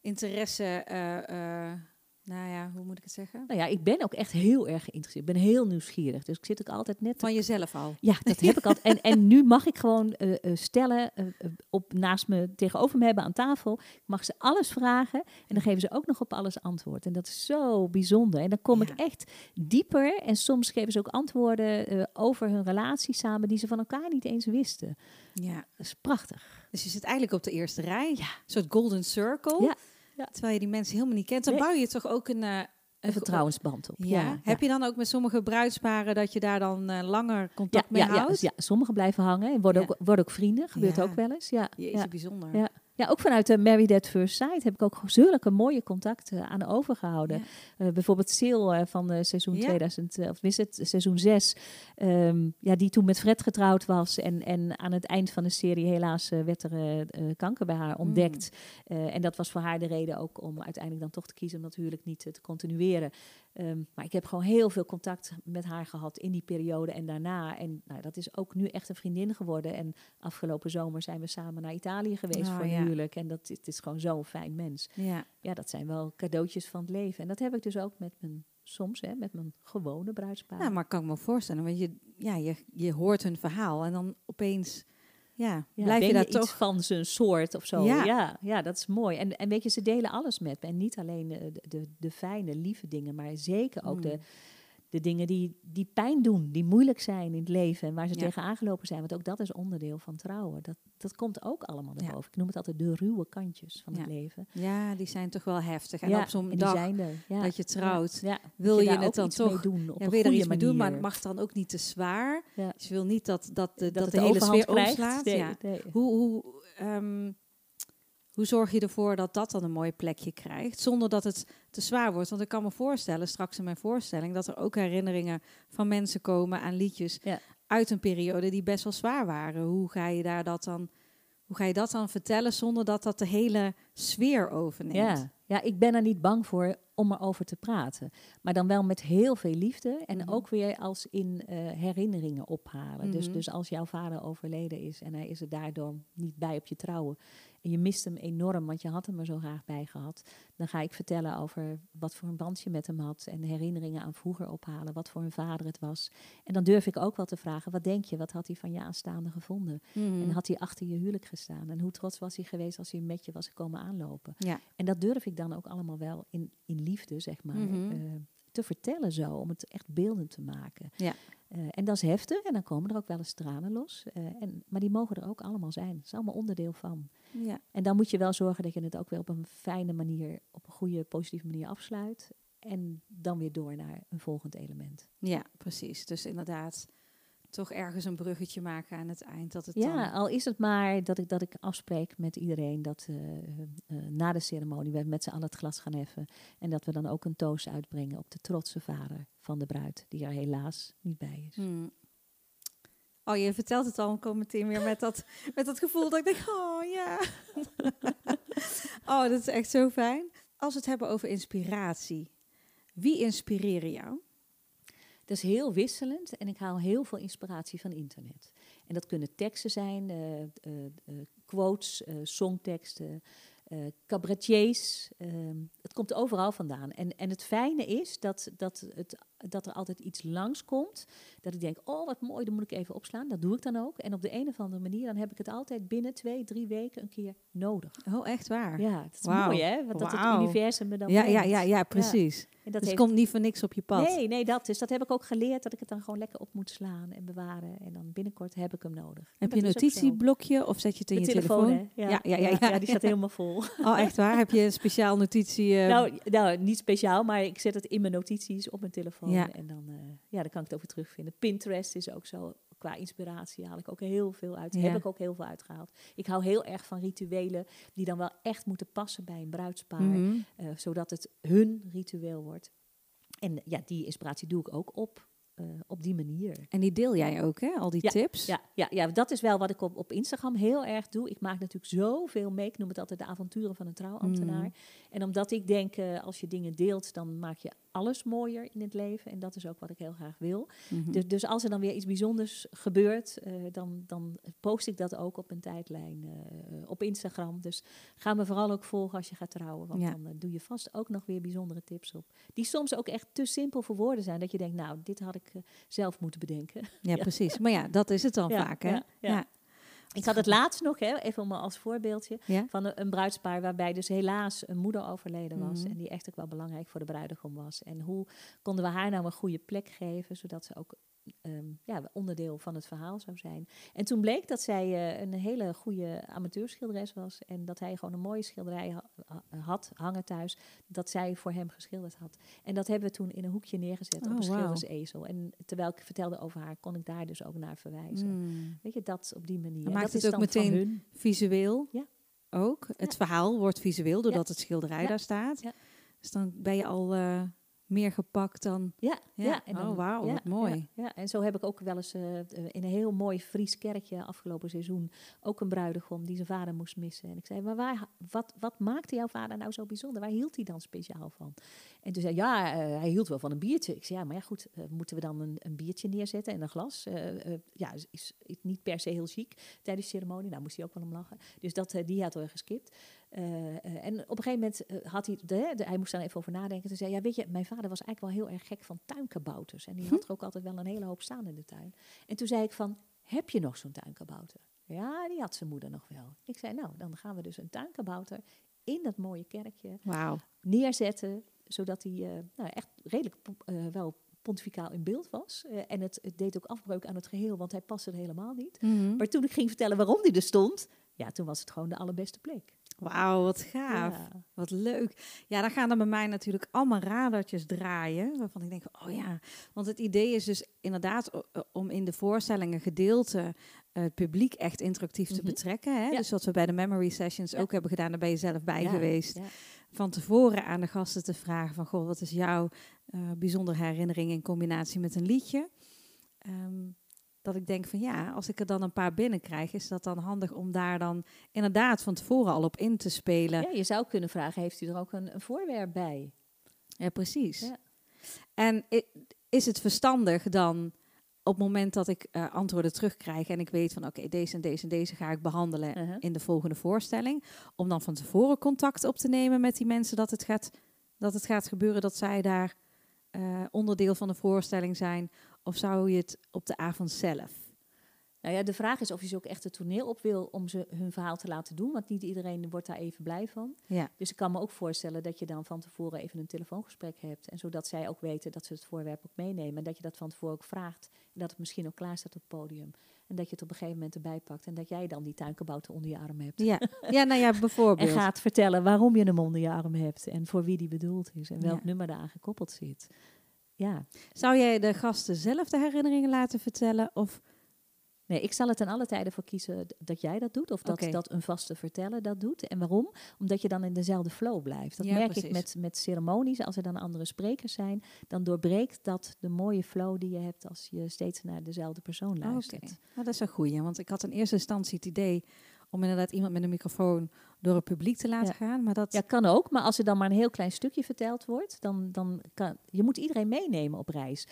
interesse. eh, eh, nou ja, hoe moet ik het zeggen? Nou ja, ik ben ook echt heel erg geïnteresseerd. Ik ben heel nieuwsgierig. Dus ik zit ook altijd net... Van jezelf al. Ja, dat heb ik altijd. En, en nu mag ik gewoon eh, eh, stellen, eh, op, naast me, tegenover me hebben aan tafel. Ik mag ze alles vragen en dan geven ze ook nog op alles antwoord. En dat is zo bijzonder. En dan kom Ja. ik echt dieper. En soms geven ze ook antwoorden over hun relatie samen die ze van elkaar niet eens wisten. Ja. Dat is prachtig. Dus je zit eigenlijk op de eerste rij. Ja. Een soort golden circle. Ja, ja. Terwijl je die mensen helemaal niet kent. Dan bouw je toch ook een... eh, Een vertrouwensband op. Ja. Heb je dan ook met sommige bruidsparen dat je daar dan eh, langer contact ja, mee ja, ja, houdt? ja, sommigen blijven hangen en worden, ook, worden ook vrienden. Gebeurt ook wel eens. Ja, ja. bijzonder. Ja. Ja, ook vanuit de Married at First Sight heb ik ook zulke mooie contacten aan overgehouden. Ja. Eh, bijvoorbeeld Sil eh, van seizoen Ja. 2000, eh, of is het seizoen 6, ehm, ja, die toen met Fred getrouwd was. En, en aan het eind van de serie helaas eh, werd er eh, eh, kanker bij haar ontdekt. Eh, en dat was voor haar de reden ook om uiteindelijk dan toch te kiezen om dat huwelijk niet eh, te continueren. Ehm, maar ik heb gewoon heel veel contact met haar gehad in die periode en daarna. En nou, dat is ook nu echt een vriendin geworden. En afgelopen zomer zijn we samen naar Italië geweest Oh, voor ja. huwelijk. En dat het is gewoon zo'n fijn mens. Ja. Ja, dat zijn wel cadeautjes van het leven. En dat heb ik dus ook met mijn, soms hè, met mijn gewone bruidspaar. Nou, maar kan ik me voorstellen. Want je, ja, je, je hoort hun verhaal en dan opeens ja, Ja, blijf ben je daar toch... van zijn soort of zo. Ja. Ja. Ja, dat is mooi. En, en weet je, ze delen alles met me. En niet alleen eh, de, de, de fijne, lieve dingen, maar zeker ook Mm. de, de dingen die, die pijn doen, die moeilijk zijn in het leven en waar ze Ja. tegen aangelopen zijn. Want ook dat is onderdeel van trouwen. Dat, dat komt ook allemaal naar Ja. boven. Ik noem het altijd de ruwe kantjes van het leven. Ja, die zijn toch wel heftig. En op zo'n dag zijn er. Dat je trouwt, wil je daar het dan iets toch- mee doen op wil je er iets mee doen, maar het mag dan ook niet te zwaar. Dus je wil niet dat, dat, de, dat, de hele sfeer krijgt. omslaat. Nee. Hoe, hoe, ehm, hoe zorg je ervoor dat dat dan een mooi plekje krijgt, zonder dat het te zwaar wordt? Want ik kan me voorstellen, straks in mijn voorstelling, dat er ook herinneringen van mensen komen aan liedjes Ja. uit een periode die best wel zwaar waren. Hoe ga je daar dat dan, hoe ga je dat dan vertellen zonder dat dat de hele sfeer overneemt? Ja. ja, ik ben er niet bang voor om erover te praten. Maar dan wel met heel veel liefde. En Mhm. ook weer als in eh, herinneringen ophalen. dus, Mhm. dus als jouw vader overleden is en hij is er daardoor niet bij op je trouwen. En je mist hem enorm, want je had hem er zo graag bij gehad. Dan ga ik vertellen over wat voor een band je met hem had. En herinneringen aan vroeger ophalen. Wat voor een vader het was. En dan durf ik ook wel te vragen, wat denk je? Wat had hij van je aanstaande gevonden? Mhm. En had hij achter je huwelijk gestaan? En hoe trots was hij geweest als hij met je was gekomen aanlopen? ja. En dat durf ik dan ook allemaal wel in, in liefde, zeg maar, Mhm. eh, te vertellen zo, om het echt beeldend te maken. Ja. Eh, en dat is heftig en dan komen er ook wel eens tranen los. Eh, en, maar die mogen er ook allemaal zijn. Dat is allemaal onderdeel van. Ja. En dan moet je wel zorgen dat je het ook weer op een fijne manier, op een goede, positieve manier afsluit. En dan weer door naar een volgend element. ja, precies. Dus inderdaad, toch ergens een bruggetje maken aan het eind. Dat het Ja, dan... al is het maar dat ik, dat ik afspreek met iedereen dat eh, eh, na de ceremonie we met z'n allen het glas gaan heffen. En dat we dan ook een toast uitbrengen op de trotse vader van de bruid, die er helaas niet bij is. Hmm. Oh, je vertelt het al, kom meteen weer met dat, met dat gevoel dat ik denk, oh ja. oh, dat is echt zo fijn. Als we het hebben over inspiratie, wie inspireren jou? Dat is heel wisselend en ik haal heel veel inspiratie van internet. En dat kunnen teksten zijn, eh, eh, eh, quotes, songteksten, eh cabaretiers. ehm, het komt overal vandaan. En, en het fijne is dat, dat, het, dat er altijd iets langskomt. Dat ik denk, oh wat mooi, dat moet ik even opslaan. Dat doe ik dan ook. En op de een of andere manier, dan heb ik het altijd binnen twee, drie weken een keer nodig. Oh, echt waar? Ja, dat is mooi hè, want dat het universum me dan ja, ja, brengt. ja, ja, precies. En dat dus heeft komt niet voor niks op je pad. Nee, nee, dat is. Dat heb ik ook geleerd, dat ik het dan gewoon lekker op moet slaan en bewaren. En dan binnenkort heb ik hem nodig. Heb je een notitieblokje of zet je het in je telefoon? hè? Ja, ja, ja, ja. die staat helemaal vol. Oh, echt waar? Heb je een speciaal notitie? eh, nou, nou, niet speciaal, maar ik zet het in mijn notities op mijn telefoon. Ja. En dan, eh, ja, dan kan ik het weer terugvinden. Pinterest is ook zo. Qua inspiratie haal ik ook heel veel uit. Ja. Heb ik ook heel veel uitgehaald. Ik hou heel erg van rituelen die dan wel echt moeten passen bij een bruidspaar. mhm. eh, zodat het hun ritueel wordt. En ja, die inspiratie doe ik ook op, eh, op die manier. En die deel jij ook, hè? Al die Ja, tips? Ja, ja, ja, dat is wel wat ik op, op Instagram heel erg doe. Ik maak natuurlijk zoveel mee. Ik noem het altijd de avonturen van een trouwambtenaar. Mm. En omdat ik denk, als je dingen deelt, dan maak je alles mooier in het leven. En dat is ook wat ik heel graag wil. Mhm. Dus, dus als er dan weer iets bijzonders gebeurt, eh, dan, dan post ik dat ook op een tijdlijn eh, op Instagram. Dus ga me vooral ook volgen als je gaat trouwen. Want Ja. dan eh, doe je vast ook nog weer bijzondere tips op. Die soms ook echt te simpel voor woorden zijn. Dat je denkt, nou, dit had ik zelf moeten bedenken. Ja, precies. Maar ja, dat is het dan Ja, vaak, hè? ja. Ik had het laatst nog, hè, even om als voorbeeldje, Ja? van een, een bruidspaar waarbij dus helaas een moeder overleden was. Mhm. En die echt ook wel belangrijk voor de bruidegom was. En hoe konden we haar nou een goede plek geven, zodat ze ook ehm, ja, onderdeel van het verhaal zou zijn. En toen bleek dat zij eh, een hele goede amateurschilderes was. En dat hij gewoon een mooie schilderij ha- ha- had hangen thuis, dat zij voor hem geschilderd had. En dat hebben we toen in een hoekje neergezet Oh, op een wauw. schildersezel. En terwijl ik vertelde over haar, kon ik daar dus ook naar verwijzen. Mm. Weet je, dat op die manier. Maakt dat het is ook meteen. Visueel Ja. ook. Het Ja. verhaal wordt visueel doordat het schilderij Ja. daar staat. Dus dan ben je al eh, meer gepakt dan... Ja, Ja. ja. en Oh, wauw, wat mooi. Ja, ja, en zo heb ik ook wel eens eh, in een heel mooi Fries kerkje afgelopen seizoen ook een bruidegom die zijn vader moest missen. En ik zei, maar waar, wat, wat maakte jouw vader nou zo bijzonder? Waar hield hij dan speciaal van? En toen zei ja, eh, hij hield wel van een biertje. Ik zei, ja, maar ja goed, eh, moeten we dan een, een biertje neerzetten en een glas? Ja, is, niet per se heel chic tijdens de ceremonie. Nou, moest hij ook wel om lachen. Dus dat, die had we geskipt. Eh, eh, en op een gegeven moment eh, had hij, de, de- hij moest daar even over nadenken. Toen zei ja, weet je, mijn vader was eigenlijk wel heel erg gek van tuinkabouters. En die had er ook altijd wel een hele hoop staan in de tuin. En toen zei ik van, heb je nog zo'n tuinkabouter? Ja, die had zijn moeder nog wel. Ik zei, nou, dan gaan we dus een tuinkabouter in dat mooie kerkje neerzetten, zodat hij nou, echt redelijk wel pontificaal in beeld was. En het, het deed ook afbreuk aan het geheel, want hij paste er helemaal niet. Mhm. Maar toen ik ging vertellen waarom die er stond, ja, toen was het gewoon de allerbeste plek. Wauw, wat gaaf. Ja. Wat leuk. Ja, dan gaan er bij mij natuurlijk allemaal radertjes draaien. Waarvan ik denk, oh ja. Want het idee is dus inderdaad om in de voorstellingen gedeelte eh, het publiek echt interactief te Mhm. betrekken. Hè? Ja. Dus wat we bij de Memory Sessions Ja. ook hebben gedaan, daar ben je zelf bij geweest. Van tevoren aan de gasten te vragen van, goh, wat is jouw eh bijzondere herinnering in combinatie met een liedje? Ehm, dat ik denk van ja, als ik er dan een paar binnenkrijg, is dat dan handig om daar dan inderdaad van tevoren al op in te spelen. Ja, je zou kunnen vragen, heeft u er ook een, een voorwerp bij? Ja, precies. Ja. En is het verstandig dan op het moment dat ik eh, antwoorden terugkrijg en ik weet van oké, deze en deze en deze ga ik behandelen Uh-huh. in de volgende voorstelling, om dan van tevoren contact op te nemen met die mensen dat het gaat, dat het gaat gebeuren dat zij daar eh, onderdeel van de voorstelling zijn, of zou je het op de avond zelf? Nou ja, de vraag is of je ze ook echt het toneel op wil om ze hun verhaal te laten doen. Want niet iedereen wordt daar even blij van. Ja, Dus ik kan me ook voorstellen dat je dan van tevoren even een telefoongesprek hebt. En zodat zij ook weten dat ze het voorwerp ook meenemen. En dat je dat van tevoren ook vraagt. En dat het misschien ook klaar staat op het podium. En dat je het op een gegeven moment erbij pakt. En dat jij dan die tuinkabouter onder je arm hebt. ja. ja nou ja, bijvoorbeeld. En gaat vertellen waarom je hem onder je arm hebt. En voor wie die bedoeld is. En welk Ja. nummer daar aan gekoppeld zit. Ja. Zou jij de gasten zelf de herinneringen laten vertellen? Of Nee, ik zal er ten alle tijde voor kiezen dat jij dat doet. Of dat, dat een vaste verteller dat doet. En waarom? Omdat je dan in dezelfde flow blijft. Dat Ja, merk precies. ik met, met ceremonies. Als er dan andere sprekers zijn, dan doorbreekt dat de mooie flow die je hebt als je steeds naar dezelfde persoon Oké, luistert. Nou, dat is een goeie. Want ik had in eerste instantie het idee om inderdaad iemand met een microfoon door het publiek te laten gaan. Maar dat, Ja, kan ook. Maar als er dan maar een heel klein stukje verteld wordt, dan, dan kan je moet iedereen meenemen op reis.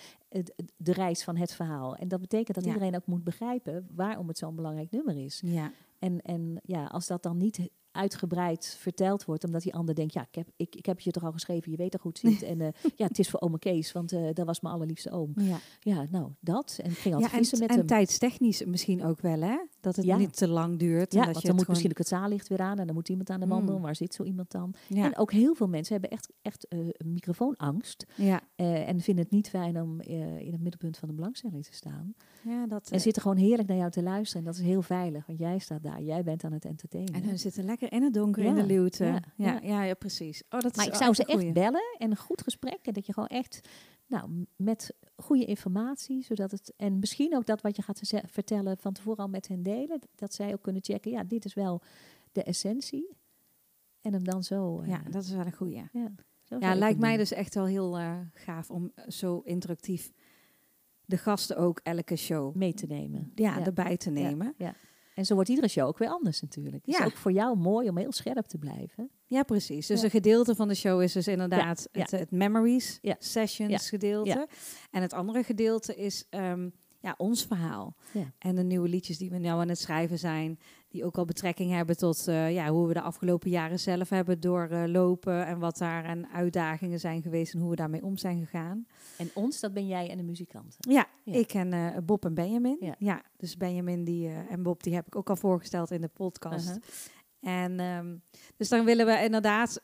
De reis van het verhaal. En dat betekent dat Ja. iedereen ook moet begrijpen waarom het zo'n belangrijk nummer is. ja, En, en ja, als dat dan niet uitgebreid verteld wordt, omdat die ander denkt, ja, ik heb, ik, ik heb het je toch al geschreven, je weet hoe het zit. En eh, ja, het is voor oma Kees, want eh, dat was mijn allerliefste oom. ja. Ja, nou, dat. En ik ging ja altijd en, vissen met en hem. tijdstechnisch misschien ook wel, hè? Dat het Ja. niet te lang duurt. en Ja, dat want je dan moet misschien ook het zaallicht weer aan en dan moet iemand aan de man Mm. doen. Waar zit zo iemand dan? gewoon- En ook heel veel mensen hebben echt, echt eh, microfoonangst Ja, ja, en vinden het niet fijn om in het middelpunt van de belangstelling te staan. Ja, dat... En eh, zitten gewoon heerlijk naar jou te luisteren en dat is heel veilig, want jij staat daar, jij bent aan het entertainen. en hun zitten lekker in het donker, in de luwte. ja, Ja, ja, ja. ja, precies. Oh, dat Maar is ik zou ze echt bellen en een goed gesprek. En dat je gewoon echt, nou, met goede informatie, zodat het. En misschien ook dat wat je gaat vertellen van tevoren al met hen delen. Dat zij ook kunnen checken, ja, dit is wel de essentie. En hem dan zo. eh, Ja, dat is wel een goeie. ja, Ja, lijkt mij doen. dus echt wel heel eh, gaaf om zo interactief de gasten ook elke show mee te nemen. ja, erbij te nemen. Ja, ja. En zo wordt iedere show ook weer anders natuurlijk. Het Ja. is ook voor jou mooi om heel scherp te blijven. Ja, precies. Dus Ja. een gedeelte van de show is dus inderdaad Ja, Het, het memories Ja. sessions gedeelte. En het andere gedeelte is ehm, ja, ons verhaal. Ja. En de nieuwe liedjes die we nou aan het schrijven zijn, die ook al betrekking hebben tot eh, ja, hoe we de afgelopen jaren zelf hebben doorlopen en wat daar aan uitdagingen zijn geweest en hoe we daarmee om zijn gegaan. En ons, dat ben jij en de muzikanten. Ja, Ja. ik en eh, Bob en Benjamin. Ja, Ja. dus Benjamin die, eh, en Bob die heb ik ook al voorgesteld in de podcast. En ehm, dus dan willen we inderdaad,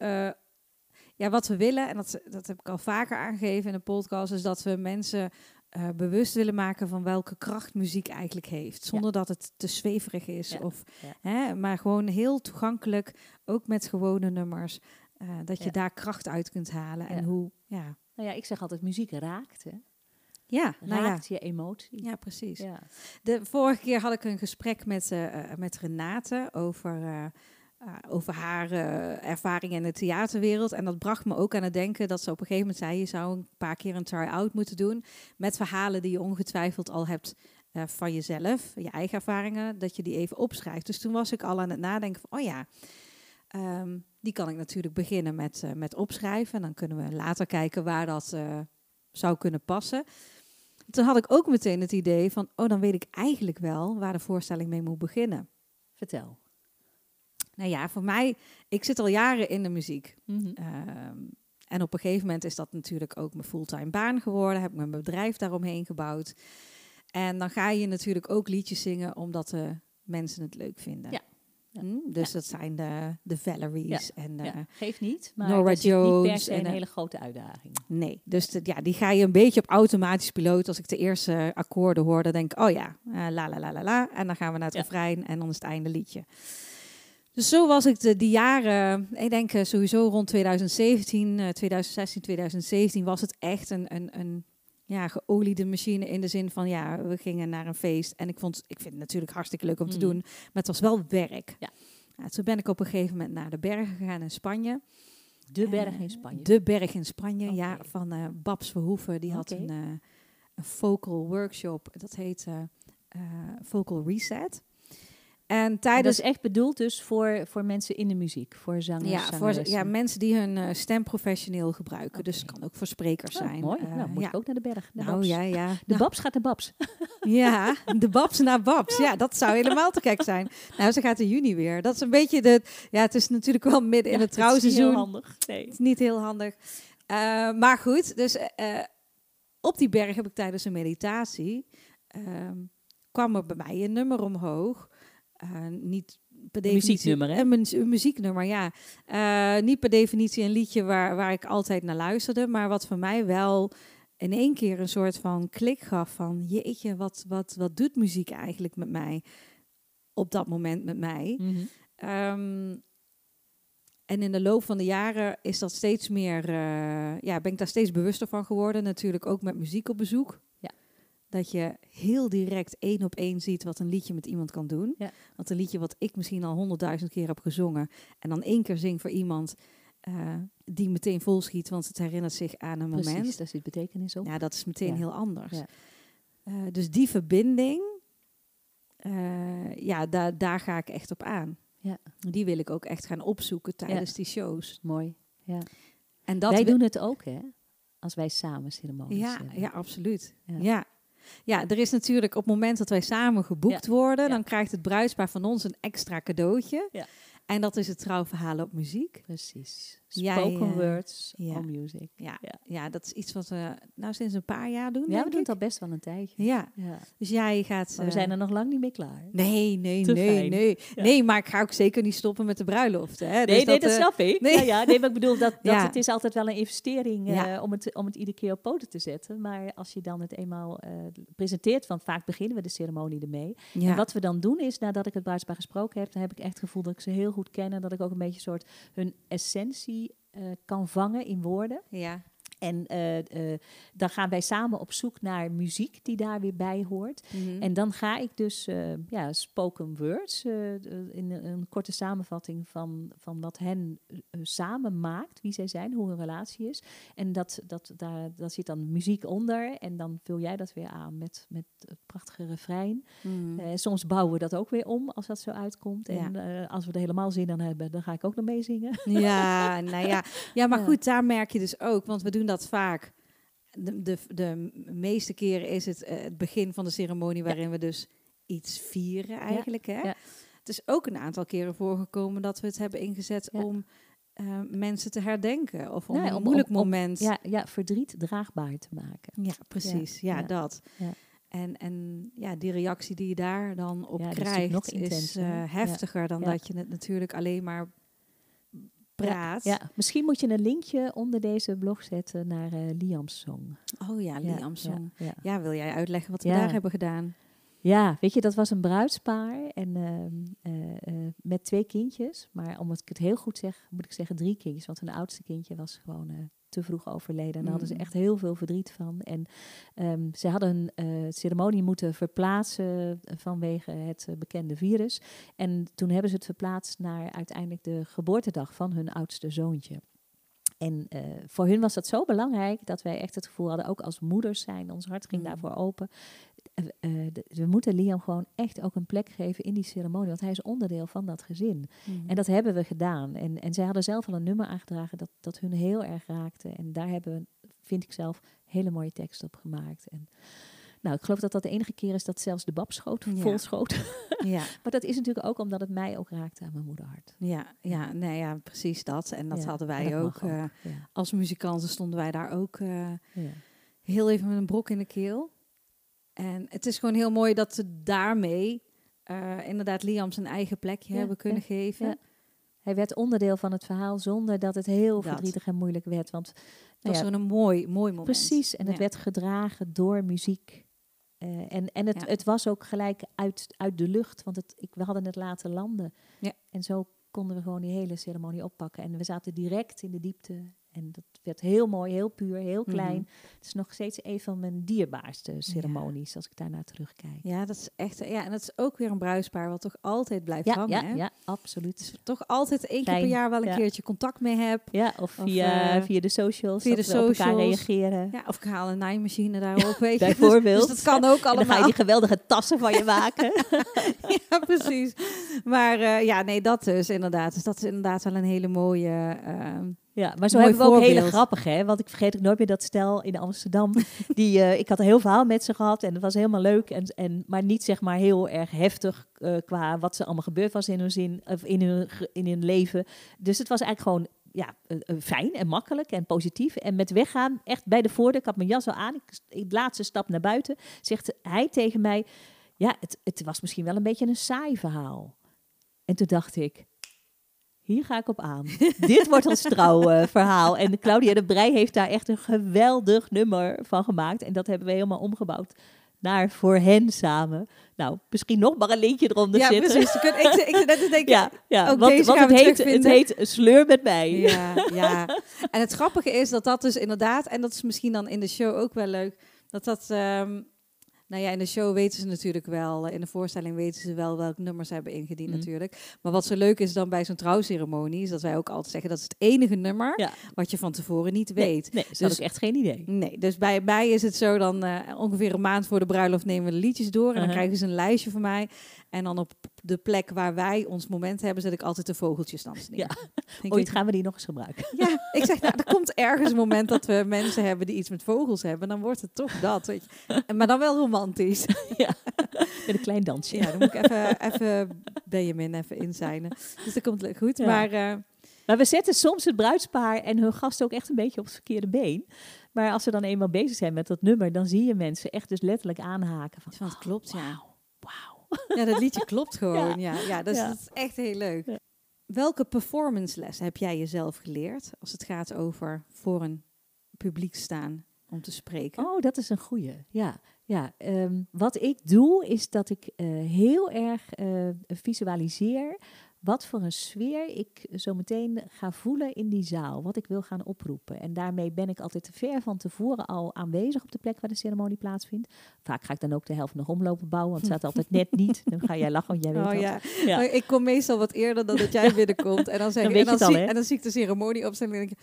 ja, wat we willen, en dat, dat heb ik al vaker aangegeven in de podcast, is dat we mensen eh, bewust willen maken van welke kracht muziek eigenlijk heeft. Zonder dat het te zweverig is, Ja, of, ja. Hè, maar gewoon heel toegankelijk, ook met gewone nummers, eh, dat je daar kracht uit kunt halen. En hoe, ja, Nou ja, ik zeg altijd, muziek raakt. Hè? ja, nou ja. Raakt je emotie. Ja, precies. Ja. De vorige keer had ik een gesprek met, eh, met Renate over, eh, over haar eh, ervaring in de theaterwereld. En dat bracht me ook aan het denken dat ze op een gegeven moment zei... je zou een paar keer een try-out moeten doen met verhalen die je ongetwijfeld al hebt eh, van jezelf. Je eigen ervaringen, dat je die even opschrijft. Dus toen was ik al aan het nadenken van, oh ja... ehm, die kan ik natuurlijk beginnen met, met opschrijven. En dan kunnen we later kijken waar dat zou kunnen passen. Toen had ik ook meteen het idee van, oh, dan weet ik eigenlijk wel waar de voorstelling mee moet beginnen. Vertel. Nou ja, voor mij, ik zit al jaren in de muziek. Mhm. Ehm, en op een gegeven moment is dat natuurlijk ook mijn fulltime baan geworden. Heb ik mijn bedrijf daaromheen gebouwd. En dan ga je natuurlijk ook liedjes zingen omdat de mensen het leuk vinden. Ja. ja. Hm, Dus dat zijn de, de Valeries en de, Ja, geeft niet, maar Nora niet Jones en, een hele grote uitdaging. Nee, dus de- ja, die ga je een beetje op automatisch piloot. Als ik de eerste akkoorden hoor, dan denk ik, oh ja, eh, la la la la la. En dan gaan we naar het refrein en dan is het einde liedje. Dus zo was ik de, die jaren, ik denk eh, sowieso rond 2017, eh, 2016, 2017, was het echt een, een, een ja, geoliede machine in de zin van, ja, we gingen naar een feest. En ik, vond, ik vind het natuurlijk hartstikke leuk om te Mm. doen, maar het was wel werk. Ja. Nou, toen ben ik op een gegeven moment naar de bergen gegaan in Spanje. De berg Eh, in Spanje. De berg in Spanje, ja, van eh, Babs Verhoeven. Die had een, eh, een vocal workshop, dat heet eh, Vocal Reset. En dat tijdens... is echt bedoeld dus voor, voor mensen in de muziek, voor zangers, Ja, voor, ja, mensen die hun eh, stem professioneel gebruiken. Dus het kan ook voor sprekers Oh, zijn. mooi, Eh, nou moet ja. ik ook naar de berg. naar Nou Babs. ja, ja. De Nou, Babs gaat naar Babs. Ja, de Babs naar Babs. Ja, dat zou helemaal te gek zijn. Nou, ze gaat in juni weer. Dat is een beetje de... Ja, het is natuurlijk wel midden in het dat is niet heel trouwseizoen. handig. Nee. Het is niet heel handig. Eh, maar goed, dus op die berg heb ik tijdens een meditatie... ehm, kwam er bij mij een nummer omhoog. Eh, niet per definitie... muzieknummer, hè? Een, mu- een muzieknummer, ja. Eh, niet per definitie een liedje waar, waar ik altijd naar luisterde... maar wat voor mij wel in één keer een soort van klik gaf van... jeetje, wat, wat, wat doet muziek eigenlijk met mij? Op dat moment met mij. Mhm. Ehm, en in de loop van de jaren is dat steeds meer, eh, ja, ben ik daar steeds bewuster van geworden. Natuurlijk ook met muziek op bezoek. Dat je heel direct één op één ziet wat een liedje met iemand kan doen. Ja. Want een liedje wat ik misschien al honderdduizend keer heb gezongen. En dan één keer zing voor iemand eh, die meteen volschiet, want het herinnert zich aan een Precies, moment. daar zit betekenis op. Ja, dat is meteen Ja. heel anders. Ja. Eh, dus die verbinding, eh, ja, daar daar ga ik echt op aan. Ja. Die wil ik ook echt gaan opzoeken tijdens die shows. Mooi. Ja. En dat wij doen het ook, hè? Als wij samen ceremonies ja, hebben. ja, absoluut. Ja. Ja. er is natuurlijk op het moment dat wij samen geboekt worden, Ja. dan krijgt het bruidspaar van ons een extra cadeautje. Ja. En dat is het trouwverhaal op muziek. Precies. Spoken eh, words on music. Ja, ja. Ja. dat is iets wat we nou sinds een paar jaar doen. Ja, we doen ik. het al best wel een tijdje. Ja, Ja. dus jij gaat. Maar we eh, zijn er nog lang niet mee klaar. Nee, nee, Te nee, fijn. nee. Nee, maar ik ga ook zeker niet stoppen met de bruiloften. Hè? Nee, Dus nee, dat eh, snap ik. nee. Ja, ja, nee, maar ik bedoel, dat, dat het is altijd wel een investering om, het, om het iedere keer op poten te zetten. Maar als je dan het eenmaal presenteert, want vaak beginnen we de ceremonie ermee. Ja. En wat we dan doen is, nadat ik het bruidspaar gesproken heb, dan heb ik echt het gevoel dat ik ze heel goed ken en dat ik ook een beetje een soort hun essentie eh, kan vangen in woorden. ja. En eh, eh, dan gaan wij samen op zoek naar muziek die daar weer bij hoort. Mhm. En dan ga ik dus eh, ja, spoken words in een, een korte samenvatting van, van wat hen samen maakt, wie zij zijn, hoe hun relatie is. En dat, dat, daar, daar zit dan muziek onder en dan vul jij dat weer aan met, met het prachtige refrein. Mhm. Soms bouwen we dat ook weer om als dat zo uitkomt. En als we er helemaal zin aan hebben, dan ga ik ook nog meezingen. Ja, nou ja. Ja, maar goed, daar merk je dus ook, want we doen dat vaak. De, de, de meeste keren is het eh, het begin van de ceremonie waarin we dus iets vieren eigenlijk. Hè? ja. Het is ook een aantal keren voorgekomen dat we het hebben ingezet om eh, mensen te herdenken of om Nee, een moeilijk om- om- moment. Ja, ja, verdriet draagbaar te maken. Ja, precies. Ja, dat. Ja. En, en ja, die reactie die je daar dan op is krijgt, is intenser, eh, heftiger dan dat je het natuurlijk alleen maar praat. Ja, misschien moet je een linkje onder deze blog zetten naar eh Liam's song. Oh ja, Ja, Liam Song. Ja, wil jij uitleggen wat we daar hebben gedaan? Ja, weet je, dat was een bruidspaar en ehm, eh, eh, met twee kindjes. Maar om het ik het heel goed zeg, moet ik zeggen drie kindjes. Want hun oudste kindje was gewoon eh, te vroeg overleden. En daar hadden ze Mm. echt heel veel verdriet van. En ehm, ze hadden eh, ceremonie moeten verplaatsen vanwege het bekende virus. En toen hebben ze het verplaatst naar uiteindelijk de geboortedag van hun oudste zoontje. En eh, voor hun was dat zo belangrijk dat wij echt het gevoel hadden, ook als moeders zijn, ons hart ging Mm. daarvoor open. Eh, eh, we moeten Liam gewoon echt ook een plek geven in die ceremonie, want hij is onderdeel van dat gezin. En dat hebben we gedaan. En, en zij hadden zelf al een nummer aangedragen dat, dat hun heel erg raakte. En daar hebben we, vind ik zelf, hele mooie tekst op gemaakt. En, nou, ik geloof dat dat de enige keer is dat zelfs de bab schoot, Ja. vol schoot. ja, maar dat is natuurlijk ook omdat het mij ook raakte aan mijn moederhart. ja, ja, nee, ja, precies dat. En dat Ja, hadden wij dat ook. eh, als muzikanten stonden wij daar ook eh, heel even met een brok in de keel. En het is gewoon heel mooi dat we daarmee eh, inderdaad Liam zijn eigen plekje hebben kunnen geven. Hij werd onderdeel van het verhaal zonder dat het heel Dat. verdrietig en moeilijk werd. Want Dat nou was ja, zo'n mooi, mooi moment. precies, en het werd gedragen door muziek. Eh, en en het, Ja. het was ook gelijk uit, uit de lucht, want het, ik, we hadden het laten landen. Ja. En zo konden we gewoon die hele ceremonie oppakken. En we zaten direct in de diepte. En dat werd heel mooi, heel puur, heel klein. Mhm. Het is nog steeds een van mijn dierbaarste ceremonies, als ik daarnaar terugkijk. Ja, dat is echt. Ja, en dat is ook weer een bruispaar wat toch altijd blijft Ja, hangen. ja, hè? ja, absoluut. Dus toch altijd één keer per jaar wel een keertje contact mee heb. Ja, of Of, via, eh, via de socials, via de op elkaar socials. reageren. Ja, of ik haal een naaimachine daarop, weet je. Dus- bijvoorbeeld. Dus, dat kan ook En dan ga allemaal. je die geweldige tassen van je maken. ja, precies. Maar eh, ja, nee, dat dus inderdaad. Dus dat is inderdaad wel een hele mooie... eh, Ja, maar zo Mooi hebben we ook hele grappige, hè? Want ik vergeet ook nooit meer dat stel in Amsterdam. Die, eh, ik had een heel verhaal met ze gehad en het was helemaal leuk. En, en, maar niet zeg maar heel erg heftig eh, qua wat ze allemaal gebeurd was in hun zin, of in hun, in hun leven. Dus het was eigenlijk gewoon ja, eh, fijn en makkelijk en positief. En met weggaan, echt bij de voordeur, ik had mijn jas al aan, ik, ik de laatste stap naar buiten, zegt hij tegen mij, ja, het, het was misschien wel een beetje een saai verhaal. En toen dacht ik, hier ga ik op aan. Dit wordt ons trouwverhaal. en Claudia de Brij heeft daar echt een geweldig nummer van gemaakt. En dat hebben we helemaal omgebouwd naar voor hen samen. Nou, misschien nog maar een linkje eronder ja, zitten. precies. Ik, ik, net te denken, Ja, ja Ook deze gaan het, heet, het heet Sleur met mij. Ja, ja. En het grappige is dat dat dus inderdaad, en dat is misschien dan in de show ook wel leuk, dat dat, ehm, nou ja, in de show weten ze natuurlijk wel, eh, in de voorstelling weten ze wel welke nummers ze hebben ingediend Mhm. natuurlijk. Maar wat zo leuk is dan bij zo'n trouwceremonie, is dat wij ook altijd zeggen, dat is het enige nummer Ja. wat je van tevoren niet weet. Nee, dat Dus- ik echt geen idee. Nee, dus bij mij is het zo dan eh, ongeveer een maand voor de bruiloft nemen we de liedjes door en dan Uh-huh. krijgen ze een lijstje van mij. En dan op de plek waar wij ons moment hebben, zet ik altijd de vogeltjes dansen neer. Ja. Ooit gaan we die nog eens gebruiken. ja, ik zeg, nou, er komt ergens een moment dat we mensen hebben die iets met vogels hebben. Dan wordt het toch dat. Weet je. Maar dan wel romantisch. Met een klein dansje. Ja, dan moet ik even, even Benjamin even inzijnen. Dus dat komt goed. Ja. Maar eh, Maar we zetten soms het bruidspaar en hun gast ook echt een beetje op het verkeerde been. Maar als ze dan eenmaal bezig zijn met dat nummer, dan zie je mensen echt dus letterlijk aanhaken van... het klopt, ja. Ja, dat liedje klopt gewoon. Ja, ja, Ja. dat is echt heel leuk. Welke performance les heb jij jezelf geleerd als het gaat over voor een publiek staan om te spreken? Oh, dat is een goeie. Ja, ja. ehm, wat ik doe is dat ik eh, heel erg eh, visualiseer wat voor een sfeer ik zo meteen ga voelen in die zaal. Wat ik wil gaan oproepen. En daarmee ben ik altijd te ver van tevoren al aanwezig op de plek waar de ceremonie plaatsvindt. Vaak ga ik dan ook de helft nog omlopen bouwen, want het staat altijd net niet. Dan ga jij lachen, want jij weet Oh ja. Ik kom meestal wat eerder dan dat jij binnenkomt. En dan, zeg Dan ik, weet en, je dan het al, zie, en dan zie ik de ceremonie opstellen en denk ik...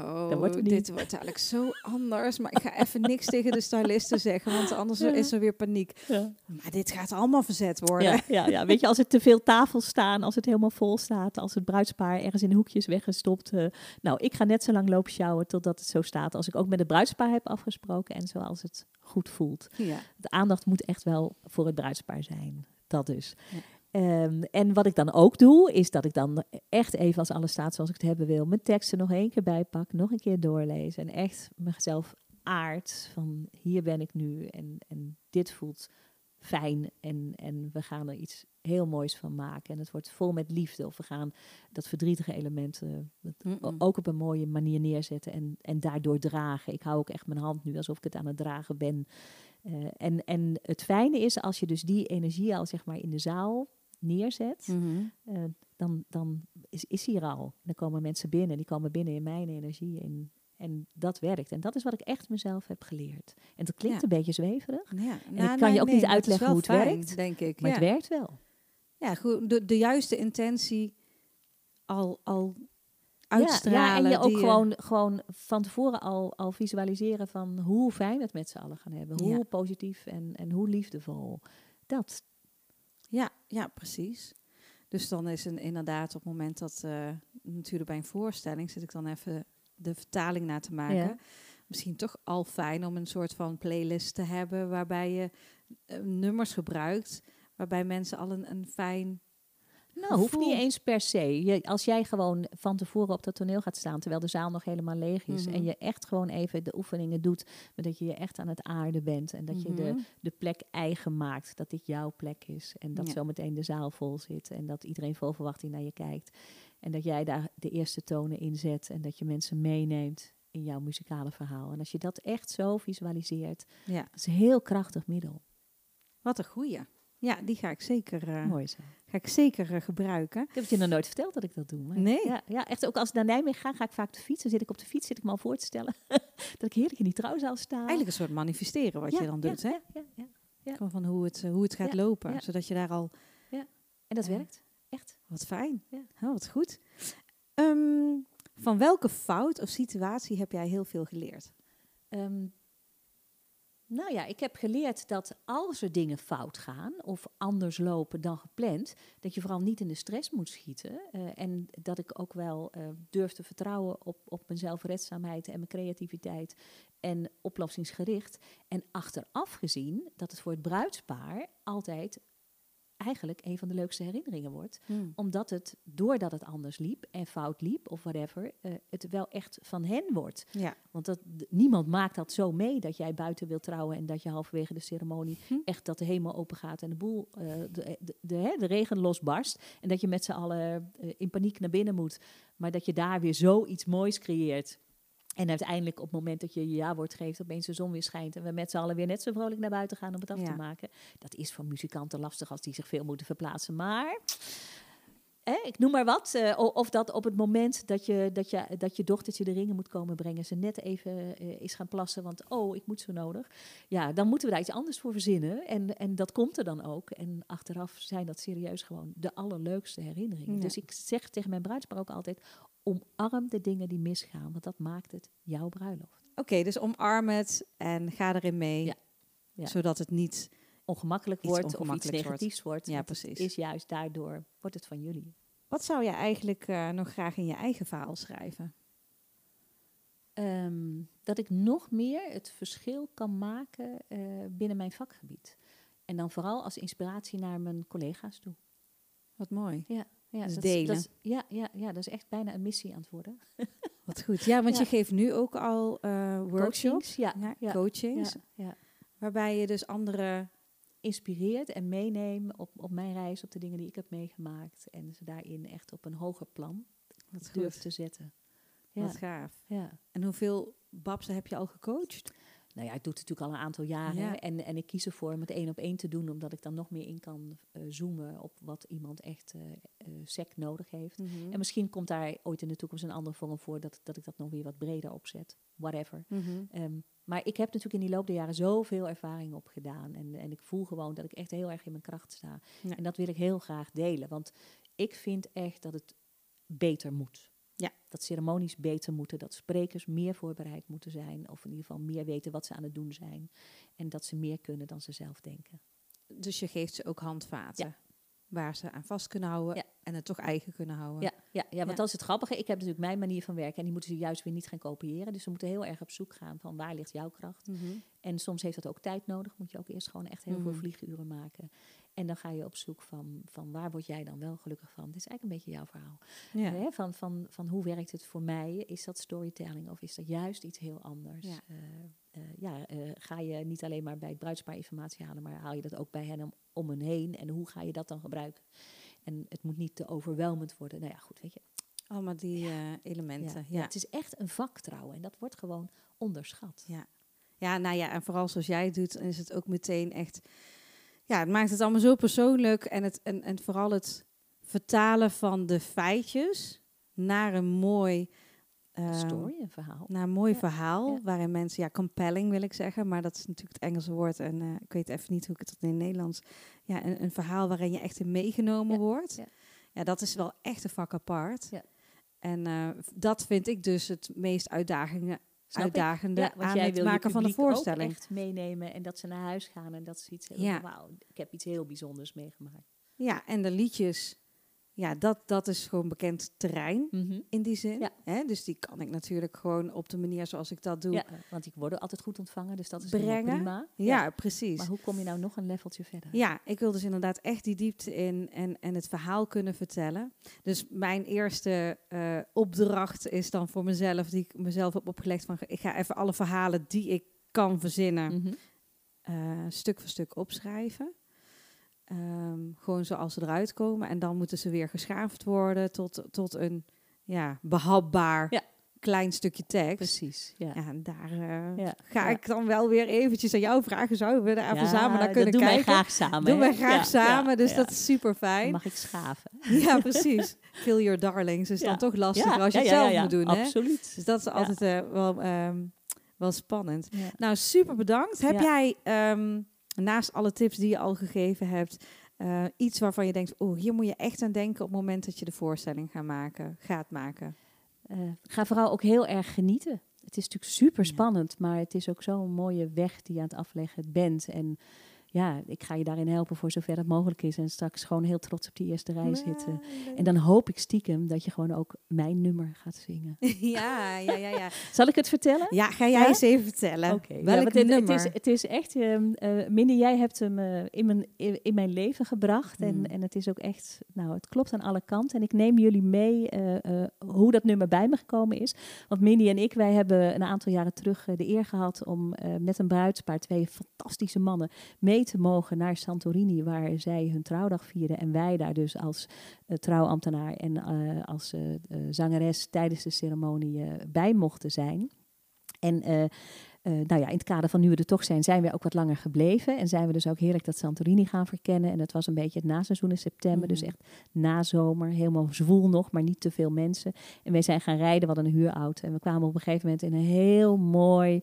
Oh, Dat wordt dit wordt eigenlijk zo anders. Maar ik ga even niks tegen de stylisten zeggen, want anders Ja. is er weer paniek. Ja. Maar dit gaat allemaal verzet worden. Ja, ja, ja, weet je, als er te veel tafels staan, als het helemaal vol staat, als het bruidspaar ergens in hoekjes weggestopt. eh, nou, ik ga net zo lang lopen sjouwen totdat het zo staat als ik ook met het bruidspaar heb afgesproken en zoals het goed voelt. Ja. De aandacht moet echt wel voor het bruidspaar zijn. Dat dus. Ehm, en wat ik dan ook doe, is dat ik dan echt even als alles staat zoals ik het hebben wil, mijn teksten nog één keer bijpak, nog een keer doorlezen en echt mezelf aard van hier ben ik nu en, en dit voelt fijn en, en we gaan er iets heel moois van maken. En het wordt vol met liefde of we gaan dat verdrietige element eh, ook op een mooie manier neerzetten en, en daardoor dragen. Ik hou ook echt mijn hand nu alsof ik het aan het dragen ben. Eh, en, en het fijne is als je dus die energie al zeg maar in de zaal neerzet, Mhm. eh, dan, dan is, is die er al. Dan komen mensen binnen, die komen binnen in mijn energie. In, en dat werkt. En dat is wat ik echt mezelf heb geleerd. En dat klinkt Ja. een beetje zweverig, Ja. ik kan je ook niet uitleggen hoe het fijn, werkt, denk ik. maar ja. het werkt wel. Ja, goed, de, de juiste intentie al, al uitstralen. ja, en je ook gewoon, gewoon van tevoren al, al visualiseren van hoe fijn het met z'n allen gaan hebben. Hoe positief en, en hoe liefdevol. Dat. Ja, ja, precies. Dus dan is een, inderdaad op het moment dat, eh, natuurlijk bij een voorstelling, zit ik dan even de vertaling na te maken. Ja. Misschien toch al fijn om een soort van playlist te hebben waarbij je eh, nummers gebruikt, waarbij mensen al een, een fijn Nou, hoeft niet eens per se. Je, als jij gewoon van tevoren op dat toneel gaat staan, terwijl de zaal nog helemaal leeg is, Mhm. en je echt gewoon even de oefeningen doet, maar dat je je echt aan het aarden bent en dat je Mhm. de, de plek eigen maakt, dat dit jouw plek is en dat Ja. zometeen de zaal vol zit en dat iedereen vol verwachting naar je kijkt en dat jij daar de eerste tonen in zet en dat je mensen meeneemt in jouw muzikale verhaal. En als je dat echt zo visualiseert, Ja, dat is een heel krachtig middel. wat een goeie. Ja, die ga ik zeker, eh, Mooi zo. ga ik zeker eh, gebruiken. Ik heb het je nog nooit verteld dat ik dat doe. Maar Nee? Ja, ja, echt ook als ik naar Nijmegen ga, ga ik vaak op de fiets. Dan zit ik op de fiets, zit ik me al voor te stellen dat ik heerlijk in die trouwzaal sta. Eigenlijk een soort manifesteren wat Ja, je dan doet, ja, hè? Ja, ja, ja. ja. Van hoe het, eh, hoe het gaat Ja, lopen, ja. zodat je daar al... En dat Ja. werkt. Echt. Wat fijn. Ja. Oh, wat goed. Ehm, van welke fout of situatie heb jij heel veel geleerd? Ehm, nou ja, ik heb geleerd dat als er dingen fout gaan of anders lopen dan gepland, dat je vooral niet in de stress moet schieten. Eh, en dat ik ook wel eh, durf te vertrouwen op, op mijn zelfredzaamheid en mijn creativiteit en oplossingsgericht. En achteraf gezien dat het voor het bruidspaar altijd eigenlijk een van de leukste herinneringen wordt. Omdat het, doordat het anders liep en fout liep of whatever, eh, het wel echt van hen wordt. Ja. Want dat, niemand maakt dat zo mee dat jij buiten wilt trouwen en dat je halverwege de ceremonie Hm. echt dat de hemel open gaat en de boel, eh, de, de, de, de regen losbarst. En dat je met z'n allen eh, in paniek naar binnen moet. Maar dat je daar weer zoiets moois creëert. En uiteindelijk op het moment dat je je ja-woord geeft, opeens de zon weer schijnt en we met z'n allen weer net zo vrolijk naar buiten gaan om het af Ja. te maken. Dat is voor muzikanten lastig als die zich veel moeten verplaatsen. Maar ik noem maar wat. eh, of dat op het moment dat je, dat, je, dat je dochtertje de ringen moet komen brengen, ze net even eh, is gaan plassen, want oh, ik moet zo nodig. Ja, dan moeten we daar iets anders voor verzinnen. En, en dat komt er dan ook. En achteraf zijn dat serieus gewoon de allerleukste herinneringen. Ja. Dus ik zeg tegen mijn bruidspaar ook altijd, omarm de dingen die misgaan, want dat maakt het jouw bruiloft. Oké, dus omarm het en ga erin mee. Ja. Ja. Zodat het niet... Ongemakkelijk Iets wordt of iets negatiefs wordt. Ja, precies. is juist daardoor, wordt het van jullie. Wat zou jij eigenlijk eh, nog graag in je eigen verhaal schrijven? Ehm, dat ik nog meer het verschil kan maken eh, binnen mijn vakgebied. En dan vooral als inspiratie naar mijn collega's toe. Wat mooi. Ja, ja, Dus dat, delen. Dat is, ja, ja, ja, dat is echt bijna een missie aan het worden. Wat goed. Ja, want Ja. je geeft nu ook al eh, workshops, Coachings, ja, ja, coachings, waarbij je dus andere... Inspireert en meeneem op, op mijn reis, op de dingen die ik heb meegemaakt. En ze daarin echt op een hoger plan Wat durf goed. te zetten. Ja, Wat gaaf. ja. En hoeveel babsen heb je al gecoacht? Nou ja, ik doe het natuurlijk al een aantal jaren. Ja. En, en ik kies ervoor om het één op één te doen, omdat ik dan nog meer in kan eh, zoomen op wat iemand echt eh, sec nodig heeft. Mhm. En misschien komt daar ooit in de toekomst een andere vorm voor dat, dat ik dat nog weer wat breder opzet. Whatever. Mhm. Ehm, maar ik heb natuurlijk in die loop der jaren zoveel ervaring opgedaan. En, en ik voel gewoon dat ik echt heel erg in mijn kracht sta. Ja. En dat wil ik heel graag delen. Want ik vind echt dat het beter moet. Ja. Dat ceremonies beter moeten. Dat sprekers meer voorbereid moeten zijn. Of in ieder geval meer weten wat ze aan het doen zijn. En dat ze meer kunnen dan ze zelf denken. Dus je geeft ze ook handvaten Ja. waar ze aan vast kunnen houden Ja. en het toch eigen kunnen houden. Ja, ja, ja, want Ja. dat is het grappige. Ik heb natuurlijk mijn manier van werken. En die moeten ze juist weer niet gaan kopiëren. Dus ze moeten heel erg op zoek gaan van waar ligt jouw kracht. Mhm. En soms heeft dat ook tijd nodig. Moet je ook eerst gewoon echt heel veel Mhm. vlieguren maken. En dan ga je op zoek van, van waar word jij dan wel gelukkig van. Dit is eigenlijk een beetje jouw verhaal. Ja. Hè, van, van, van hoe werkt het voor mij? Is dat storytelling of is dat juist iets heel anders? Ja. Eh, eh, ja, eh, ga je niet alleen maar bij het bruidspaar informatie halen, maar haal je dat ook bij hen om, om hen heen? En hoe ga je dat dan gebruiken? En het moet niet te overweldigend worden. Nou ja, goed, weet je. Allemaal die elementen. Ja, het is echt een vak trouwen en dat wordt gewoon onderschat. Ja. ja, nou ja, en vooral zoals jij het doet, is het ook meteen echt... Ja, het maakt het allemaal zo persoonlijk. En, het, en, en vooral het vertalen van de feitjes naar een mooi... Een eh, story, een verhaal. Naar een mooi Ja, verhaal, ja. waarin mensen, ja, compelling wil ik zeggen, maar dat is natuurlijk het Engelse woord en eh, ik weet even niet hoe ik het in het Nederlands. Ja, een, een verhaal waarin je echt in meegenomen Ja, wordt. ja. Dat is wel echt een vak apart. Ja. En eh, dat vind ik dus het meest ik? Uitdagende Ja, aan het maken van de ook voorstelling. echt meenemen en dat ze naar huis gaan en dat ze iets hebben Ja. wauw, ik heb iets heel bijzonders meegemaakt. Ja, en de liedjes ja, dat, dat is gewoon bekend terrein Mhm. in die zin. Ja. Hè? Dus die kan ik natuurlijk gewoon op de manier zoals ik dat doe. Ja, want die worden altijd goed ontvangen, dus dat is Brengen. prima. Ja, precies. Maar hoe kom je nou nog een leveltje verder? Ja, ik wil dus inderdaad echt die diepte in en, en het verhaal kunnen vertellen. Dus mijn eerste eh, opdracht is dan voor mezelf, die ik mezelf heb opgelegd van ik ga even alle verhalen die ik kan verzinnen, eh, stuk voor stuk opschrijven. Ehm, gewoon zoals ze eruit komen. En dan moeten ze weer geschaafd worden tot, tot een ja, behapbaar Ja. klein stukje tekst. Precies, ja. Ja, en daar eh, Ja, ga ik dan wel weer eventjes aan jou vragen. Zouden we daar even samen naar kunnen dat doen kijken? wij graag samen. Doen hè? wij graag samen, dus dat is super fijn. mag ik schaven. Ja, precies. Kill your darlings is dan toch lastiger als je het zelf moet doen. Hè? Absoluut. Dus dat is altijd eh, wel, ehm, wel spannend. Nou, super bedankt. Heb jij ehm, naast alle tips die je al gegeven hebt, eh, iets waarvan je denkt, oh, hier moet je echt aan denken op het moment dat je de voorstelling gaat maken, gaat maken? Eh, ga vooral ook heel erg genieten. Het is natuurlijk super Ja. spannend, maar het is ook zo'n mooie weg die je aan het afleggen bent. En ja, ik ga je daarin helpen voor zover het mogelijk is. En straks gewoon heel trots op die eerste rij zitten. En dan hoop ik stiekem dat je gewoon ook mijn nummer gaat zingen. ja, ja, ja, ja. Zal ik het vertellen? Ja, ga jij Ja? eens even vertellen. Oké, Welk het, nummer? Het is, het is echt, ehm eh, Minnie, jij hebt hem eh, in, mijn, in, mijn leven gebracht. Mm. En, en het is ook echt, nou, het klopt aan alle kanten. En ik neem jullie mee eh, hoe dat nummer bij me gekomen is. Want Minnie en ik, wij hebben een aantal jaren terug de eer gehad om met een bruidspaar, twee fantastische mannen, mee te mogen naar Santorini, waar zij hun trouwdag vierden. En wij daar dus als eh, trouwambtenaar en eh, als eh, zangeres tijdens de ceremonie bij mochten zijn. En nou ja, in het kader van nu we er toch zijn, zijn we ook wat langer gebleven. En zijn we dus ook heerlijk dat Santorini gaan verkennen. En dat was een beetje het naseizoen in september. Dus Mhm. echt nazomer, helemaal zwoel nog, maar niet te veel mensen. En wij zijn gaan rijden, hadden een huurauto. En we kwamen op een gegeven moment in een heel mooi,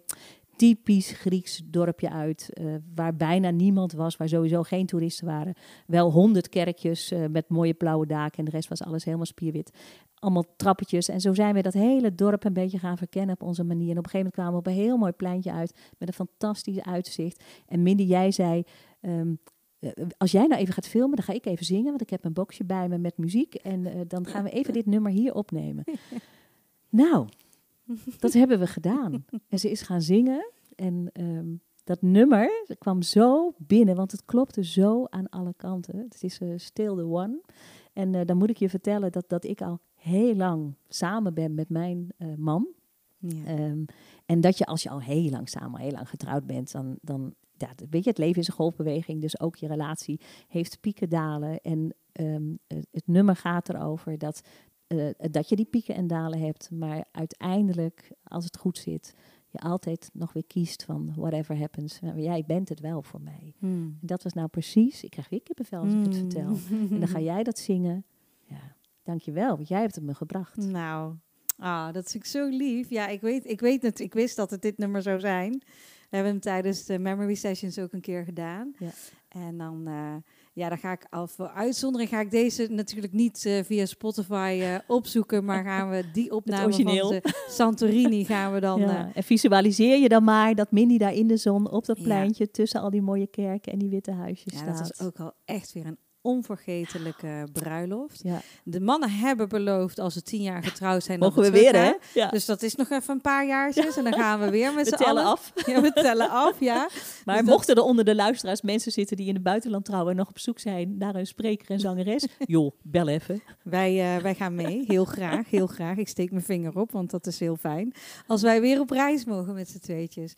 typisch Grieks dorpje uit. eh, waar bijna niemand was, waar sowieso geen toeristen waren. Wel honderd kerkjes eh, met mooie blauwe daken. En de rest was alles helemaal spierwit allemaal trappetjes. En zo zijn we dat hele dorp een beetje gaan verkennen op onze manier. En op een gegeven moment kwamen we op een heel mooi pleintje uit met een fantastisch uitzicht. En Mindy, jij zei, ehm, eh, als jij nou even gaat filmen, dan ga ik even zingen, want ik heb een boxje bij me met muziek. En dan gaan we even dit nummer hier opnemen. nou, dat hebben we gedaan. En ze is gaan zingen. En ehm, dat nummer dat kwam zo binnen, want het klopte zo aan alle kanten. Het is eh, Still the One. En eh, dan moet ik je vertellen dat, dat ik al heel lang samen ben met mijn eh, man. Ja. Ehm, en dat je als je al heel lang samen, heel lang getrouwd bent, dan, dan ja, weet je, het leven is een golfbeweging. Dus ook je relatie heeft pieken, dalen. En ehm, het, het nummer gaat erover dat, eh, dat je die pieken en dalen hebt. Maar uiteindelijk, als het goed zit, je altijd nog weer kiest van whatever happens. Maar jij bent het wel voor mij. Hmm. En dat was nou precies, ik krijg weer kippenvel als ik het Hmm. vertel. En dan ga jij dat zingen. Ja, dankjewel, want jij hebt het me gebracht. Nou, ah, dat vind ik zo lief. Ja, ik weet, ik weet het. Ik wist dat het dit nummer zou zijn. We hebben hem tijdens de memory sessions ook een keer gedaan. Ja. En dan, eh, ja, dan ga ik al voor uitzondering ga ik deze natuurlijk niet eh, via Spotify eh, opzoeken, maar gaan we die opname van de Santorini gaan we dan. ja. eh, en visualiseer je dan maar dat Minnie daar in de zon op dat Ja. pleintje tussen al die mooie kerken en die witte huisjes ja, staat. dat was ook al echt weer een onvergetelijke bruiloft. Ja. De mannen hebben beloofd als ze tien jaar getrouwd zijn, Mogen we weer, hè? Ja. Dus dat is nog even een paar jaartjes en dan gaan we weer met we z'n allen. af. Ja, we tellen af, ja. Maar Dus mochten er onder de luisteraars mensen zitten die in het buitenland trouwen en nog op zoek zijn naar een spreker en zangeres, joh, bel even. Wij, eh, wij gaan mee, heel graag, heel graag. Ik steek mijn vinger op, want dat is heel fijn. Als wij weer op reis mogen met z'n tweetjes.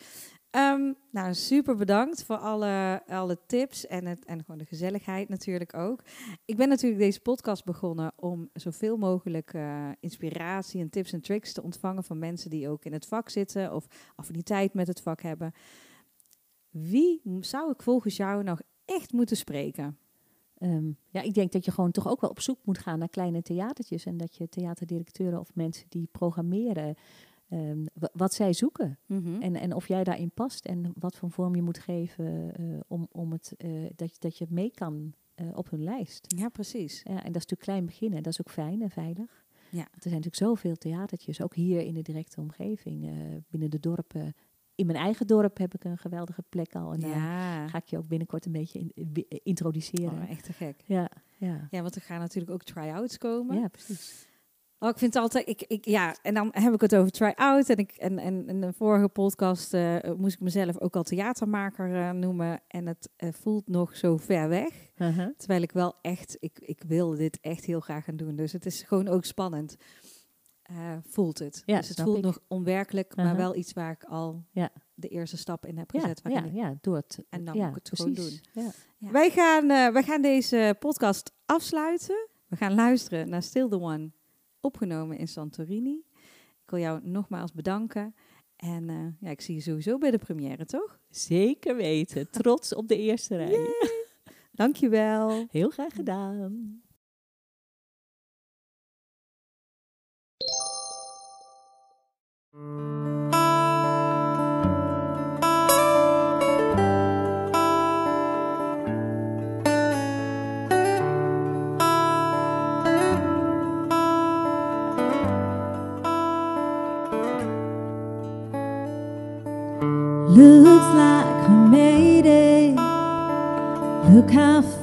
Ehm, nou, super bedankt voor alle, alle tips en, het, en gewoon de gezelligheid natuurlijk ook. Ik ben natuurlijk deze podcast begonnen om zoveel mogelijk eh, inspiratie en tips en tricks te ontvangen van mensen die ook in het vak zitten of affiniteit met het vak hebben. Wie zou ik volgens jou nog echt moeten spreken? Ehm, ja, ik denk dat je gewoon toch ook wel op zoek moet gaan naar kleine theatertjes en dat je theaterdirecteuren of mensen die programmeren, wa- wat zij zoeken. Mhm. En, en of jij daarin past en wat voor vorm je moet geven eh, om, om het, eh, dat, je- dat je mee kan eh, op hun lijst. Ja, precies. Ja, en dat is natuurlijk klein beginnen. Dat is ook fijn en veilig. Ja. Want er zijn natuurlijk zoveel theatertjes, ook hier in de directe omgeving, binnen de dorpen. In mijn eigen dorp heb ik een geweldige plek al. En daar Ja, ga ik je ook binnenkort een beetje in- in- introduceren. oh, echt te gek. Ja, ja. Ja, want er gaan natuurlijk ook try-outs komen. Ja, precies. Oh, ik vind het altijd, ik, ik, ja, en dan heb ik het over try-out. En, ik, en, en in de vorige podcast eh, moest ik mezelf ook al theatermaker eh, noemen. En het eh, voelt nog zo ver weg. Uh-huh. Terwijl ik wel echt, ik, ik wil dit echt heel graag gaan doen. Dus het is gewoon ook spannend. voelt het. Ja, dus het voelt ik. nog onwerkelijk, maar Uh-huh. wel iets waar ik al Ja. de eerste stap in heb Ja, gezet. ja, ik- ja, door het. En dan ja, moet ik het gewoon precies. Ja. Ja. Wij, gaan, wij gaan deze podcast afsluiten. We gaan luisteren naar Still the One, opgenomen in Santorini. Ik wil jou nogmaals bedanken. En eh, ja, ik zie je sowieso bij de première, toch? Zeker weten. Trots op de eerste rij. Dankjewel. Heel graag gedaan. Look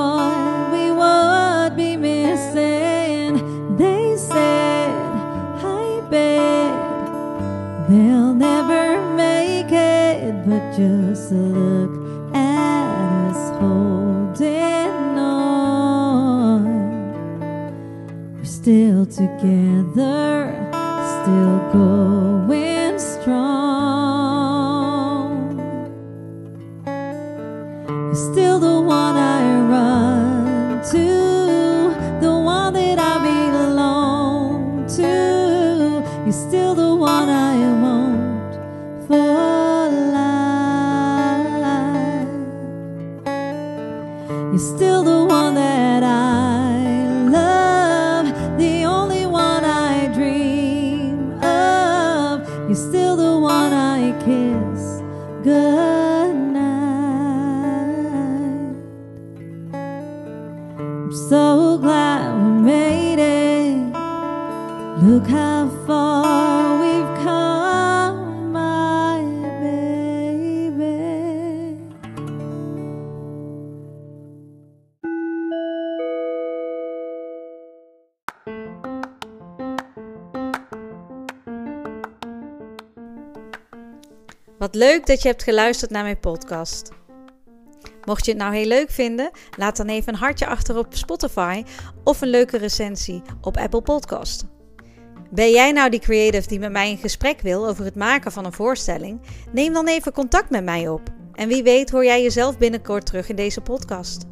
what we would be missing. They said, I bet they'll never make it, but just look at us holding on. We're still together, still leuk dat je hebt geluisterd naar mijn podcast. Mocht je het nou heel leuk vinden, laat dan even een hartje achter op Spotify of een leuke recensie op Apple Podcast. Ben jij nou die creative die met mij in gesprek wil over het maken van een voorstelling? Neem dan even contact met mij op. En wie weet hoor jij jezelf binnenkort terug in deze podcast.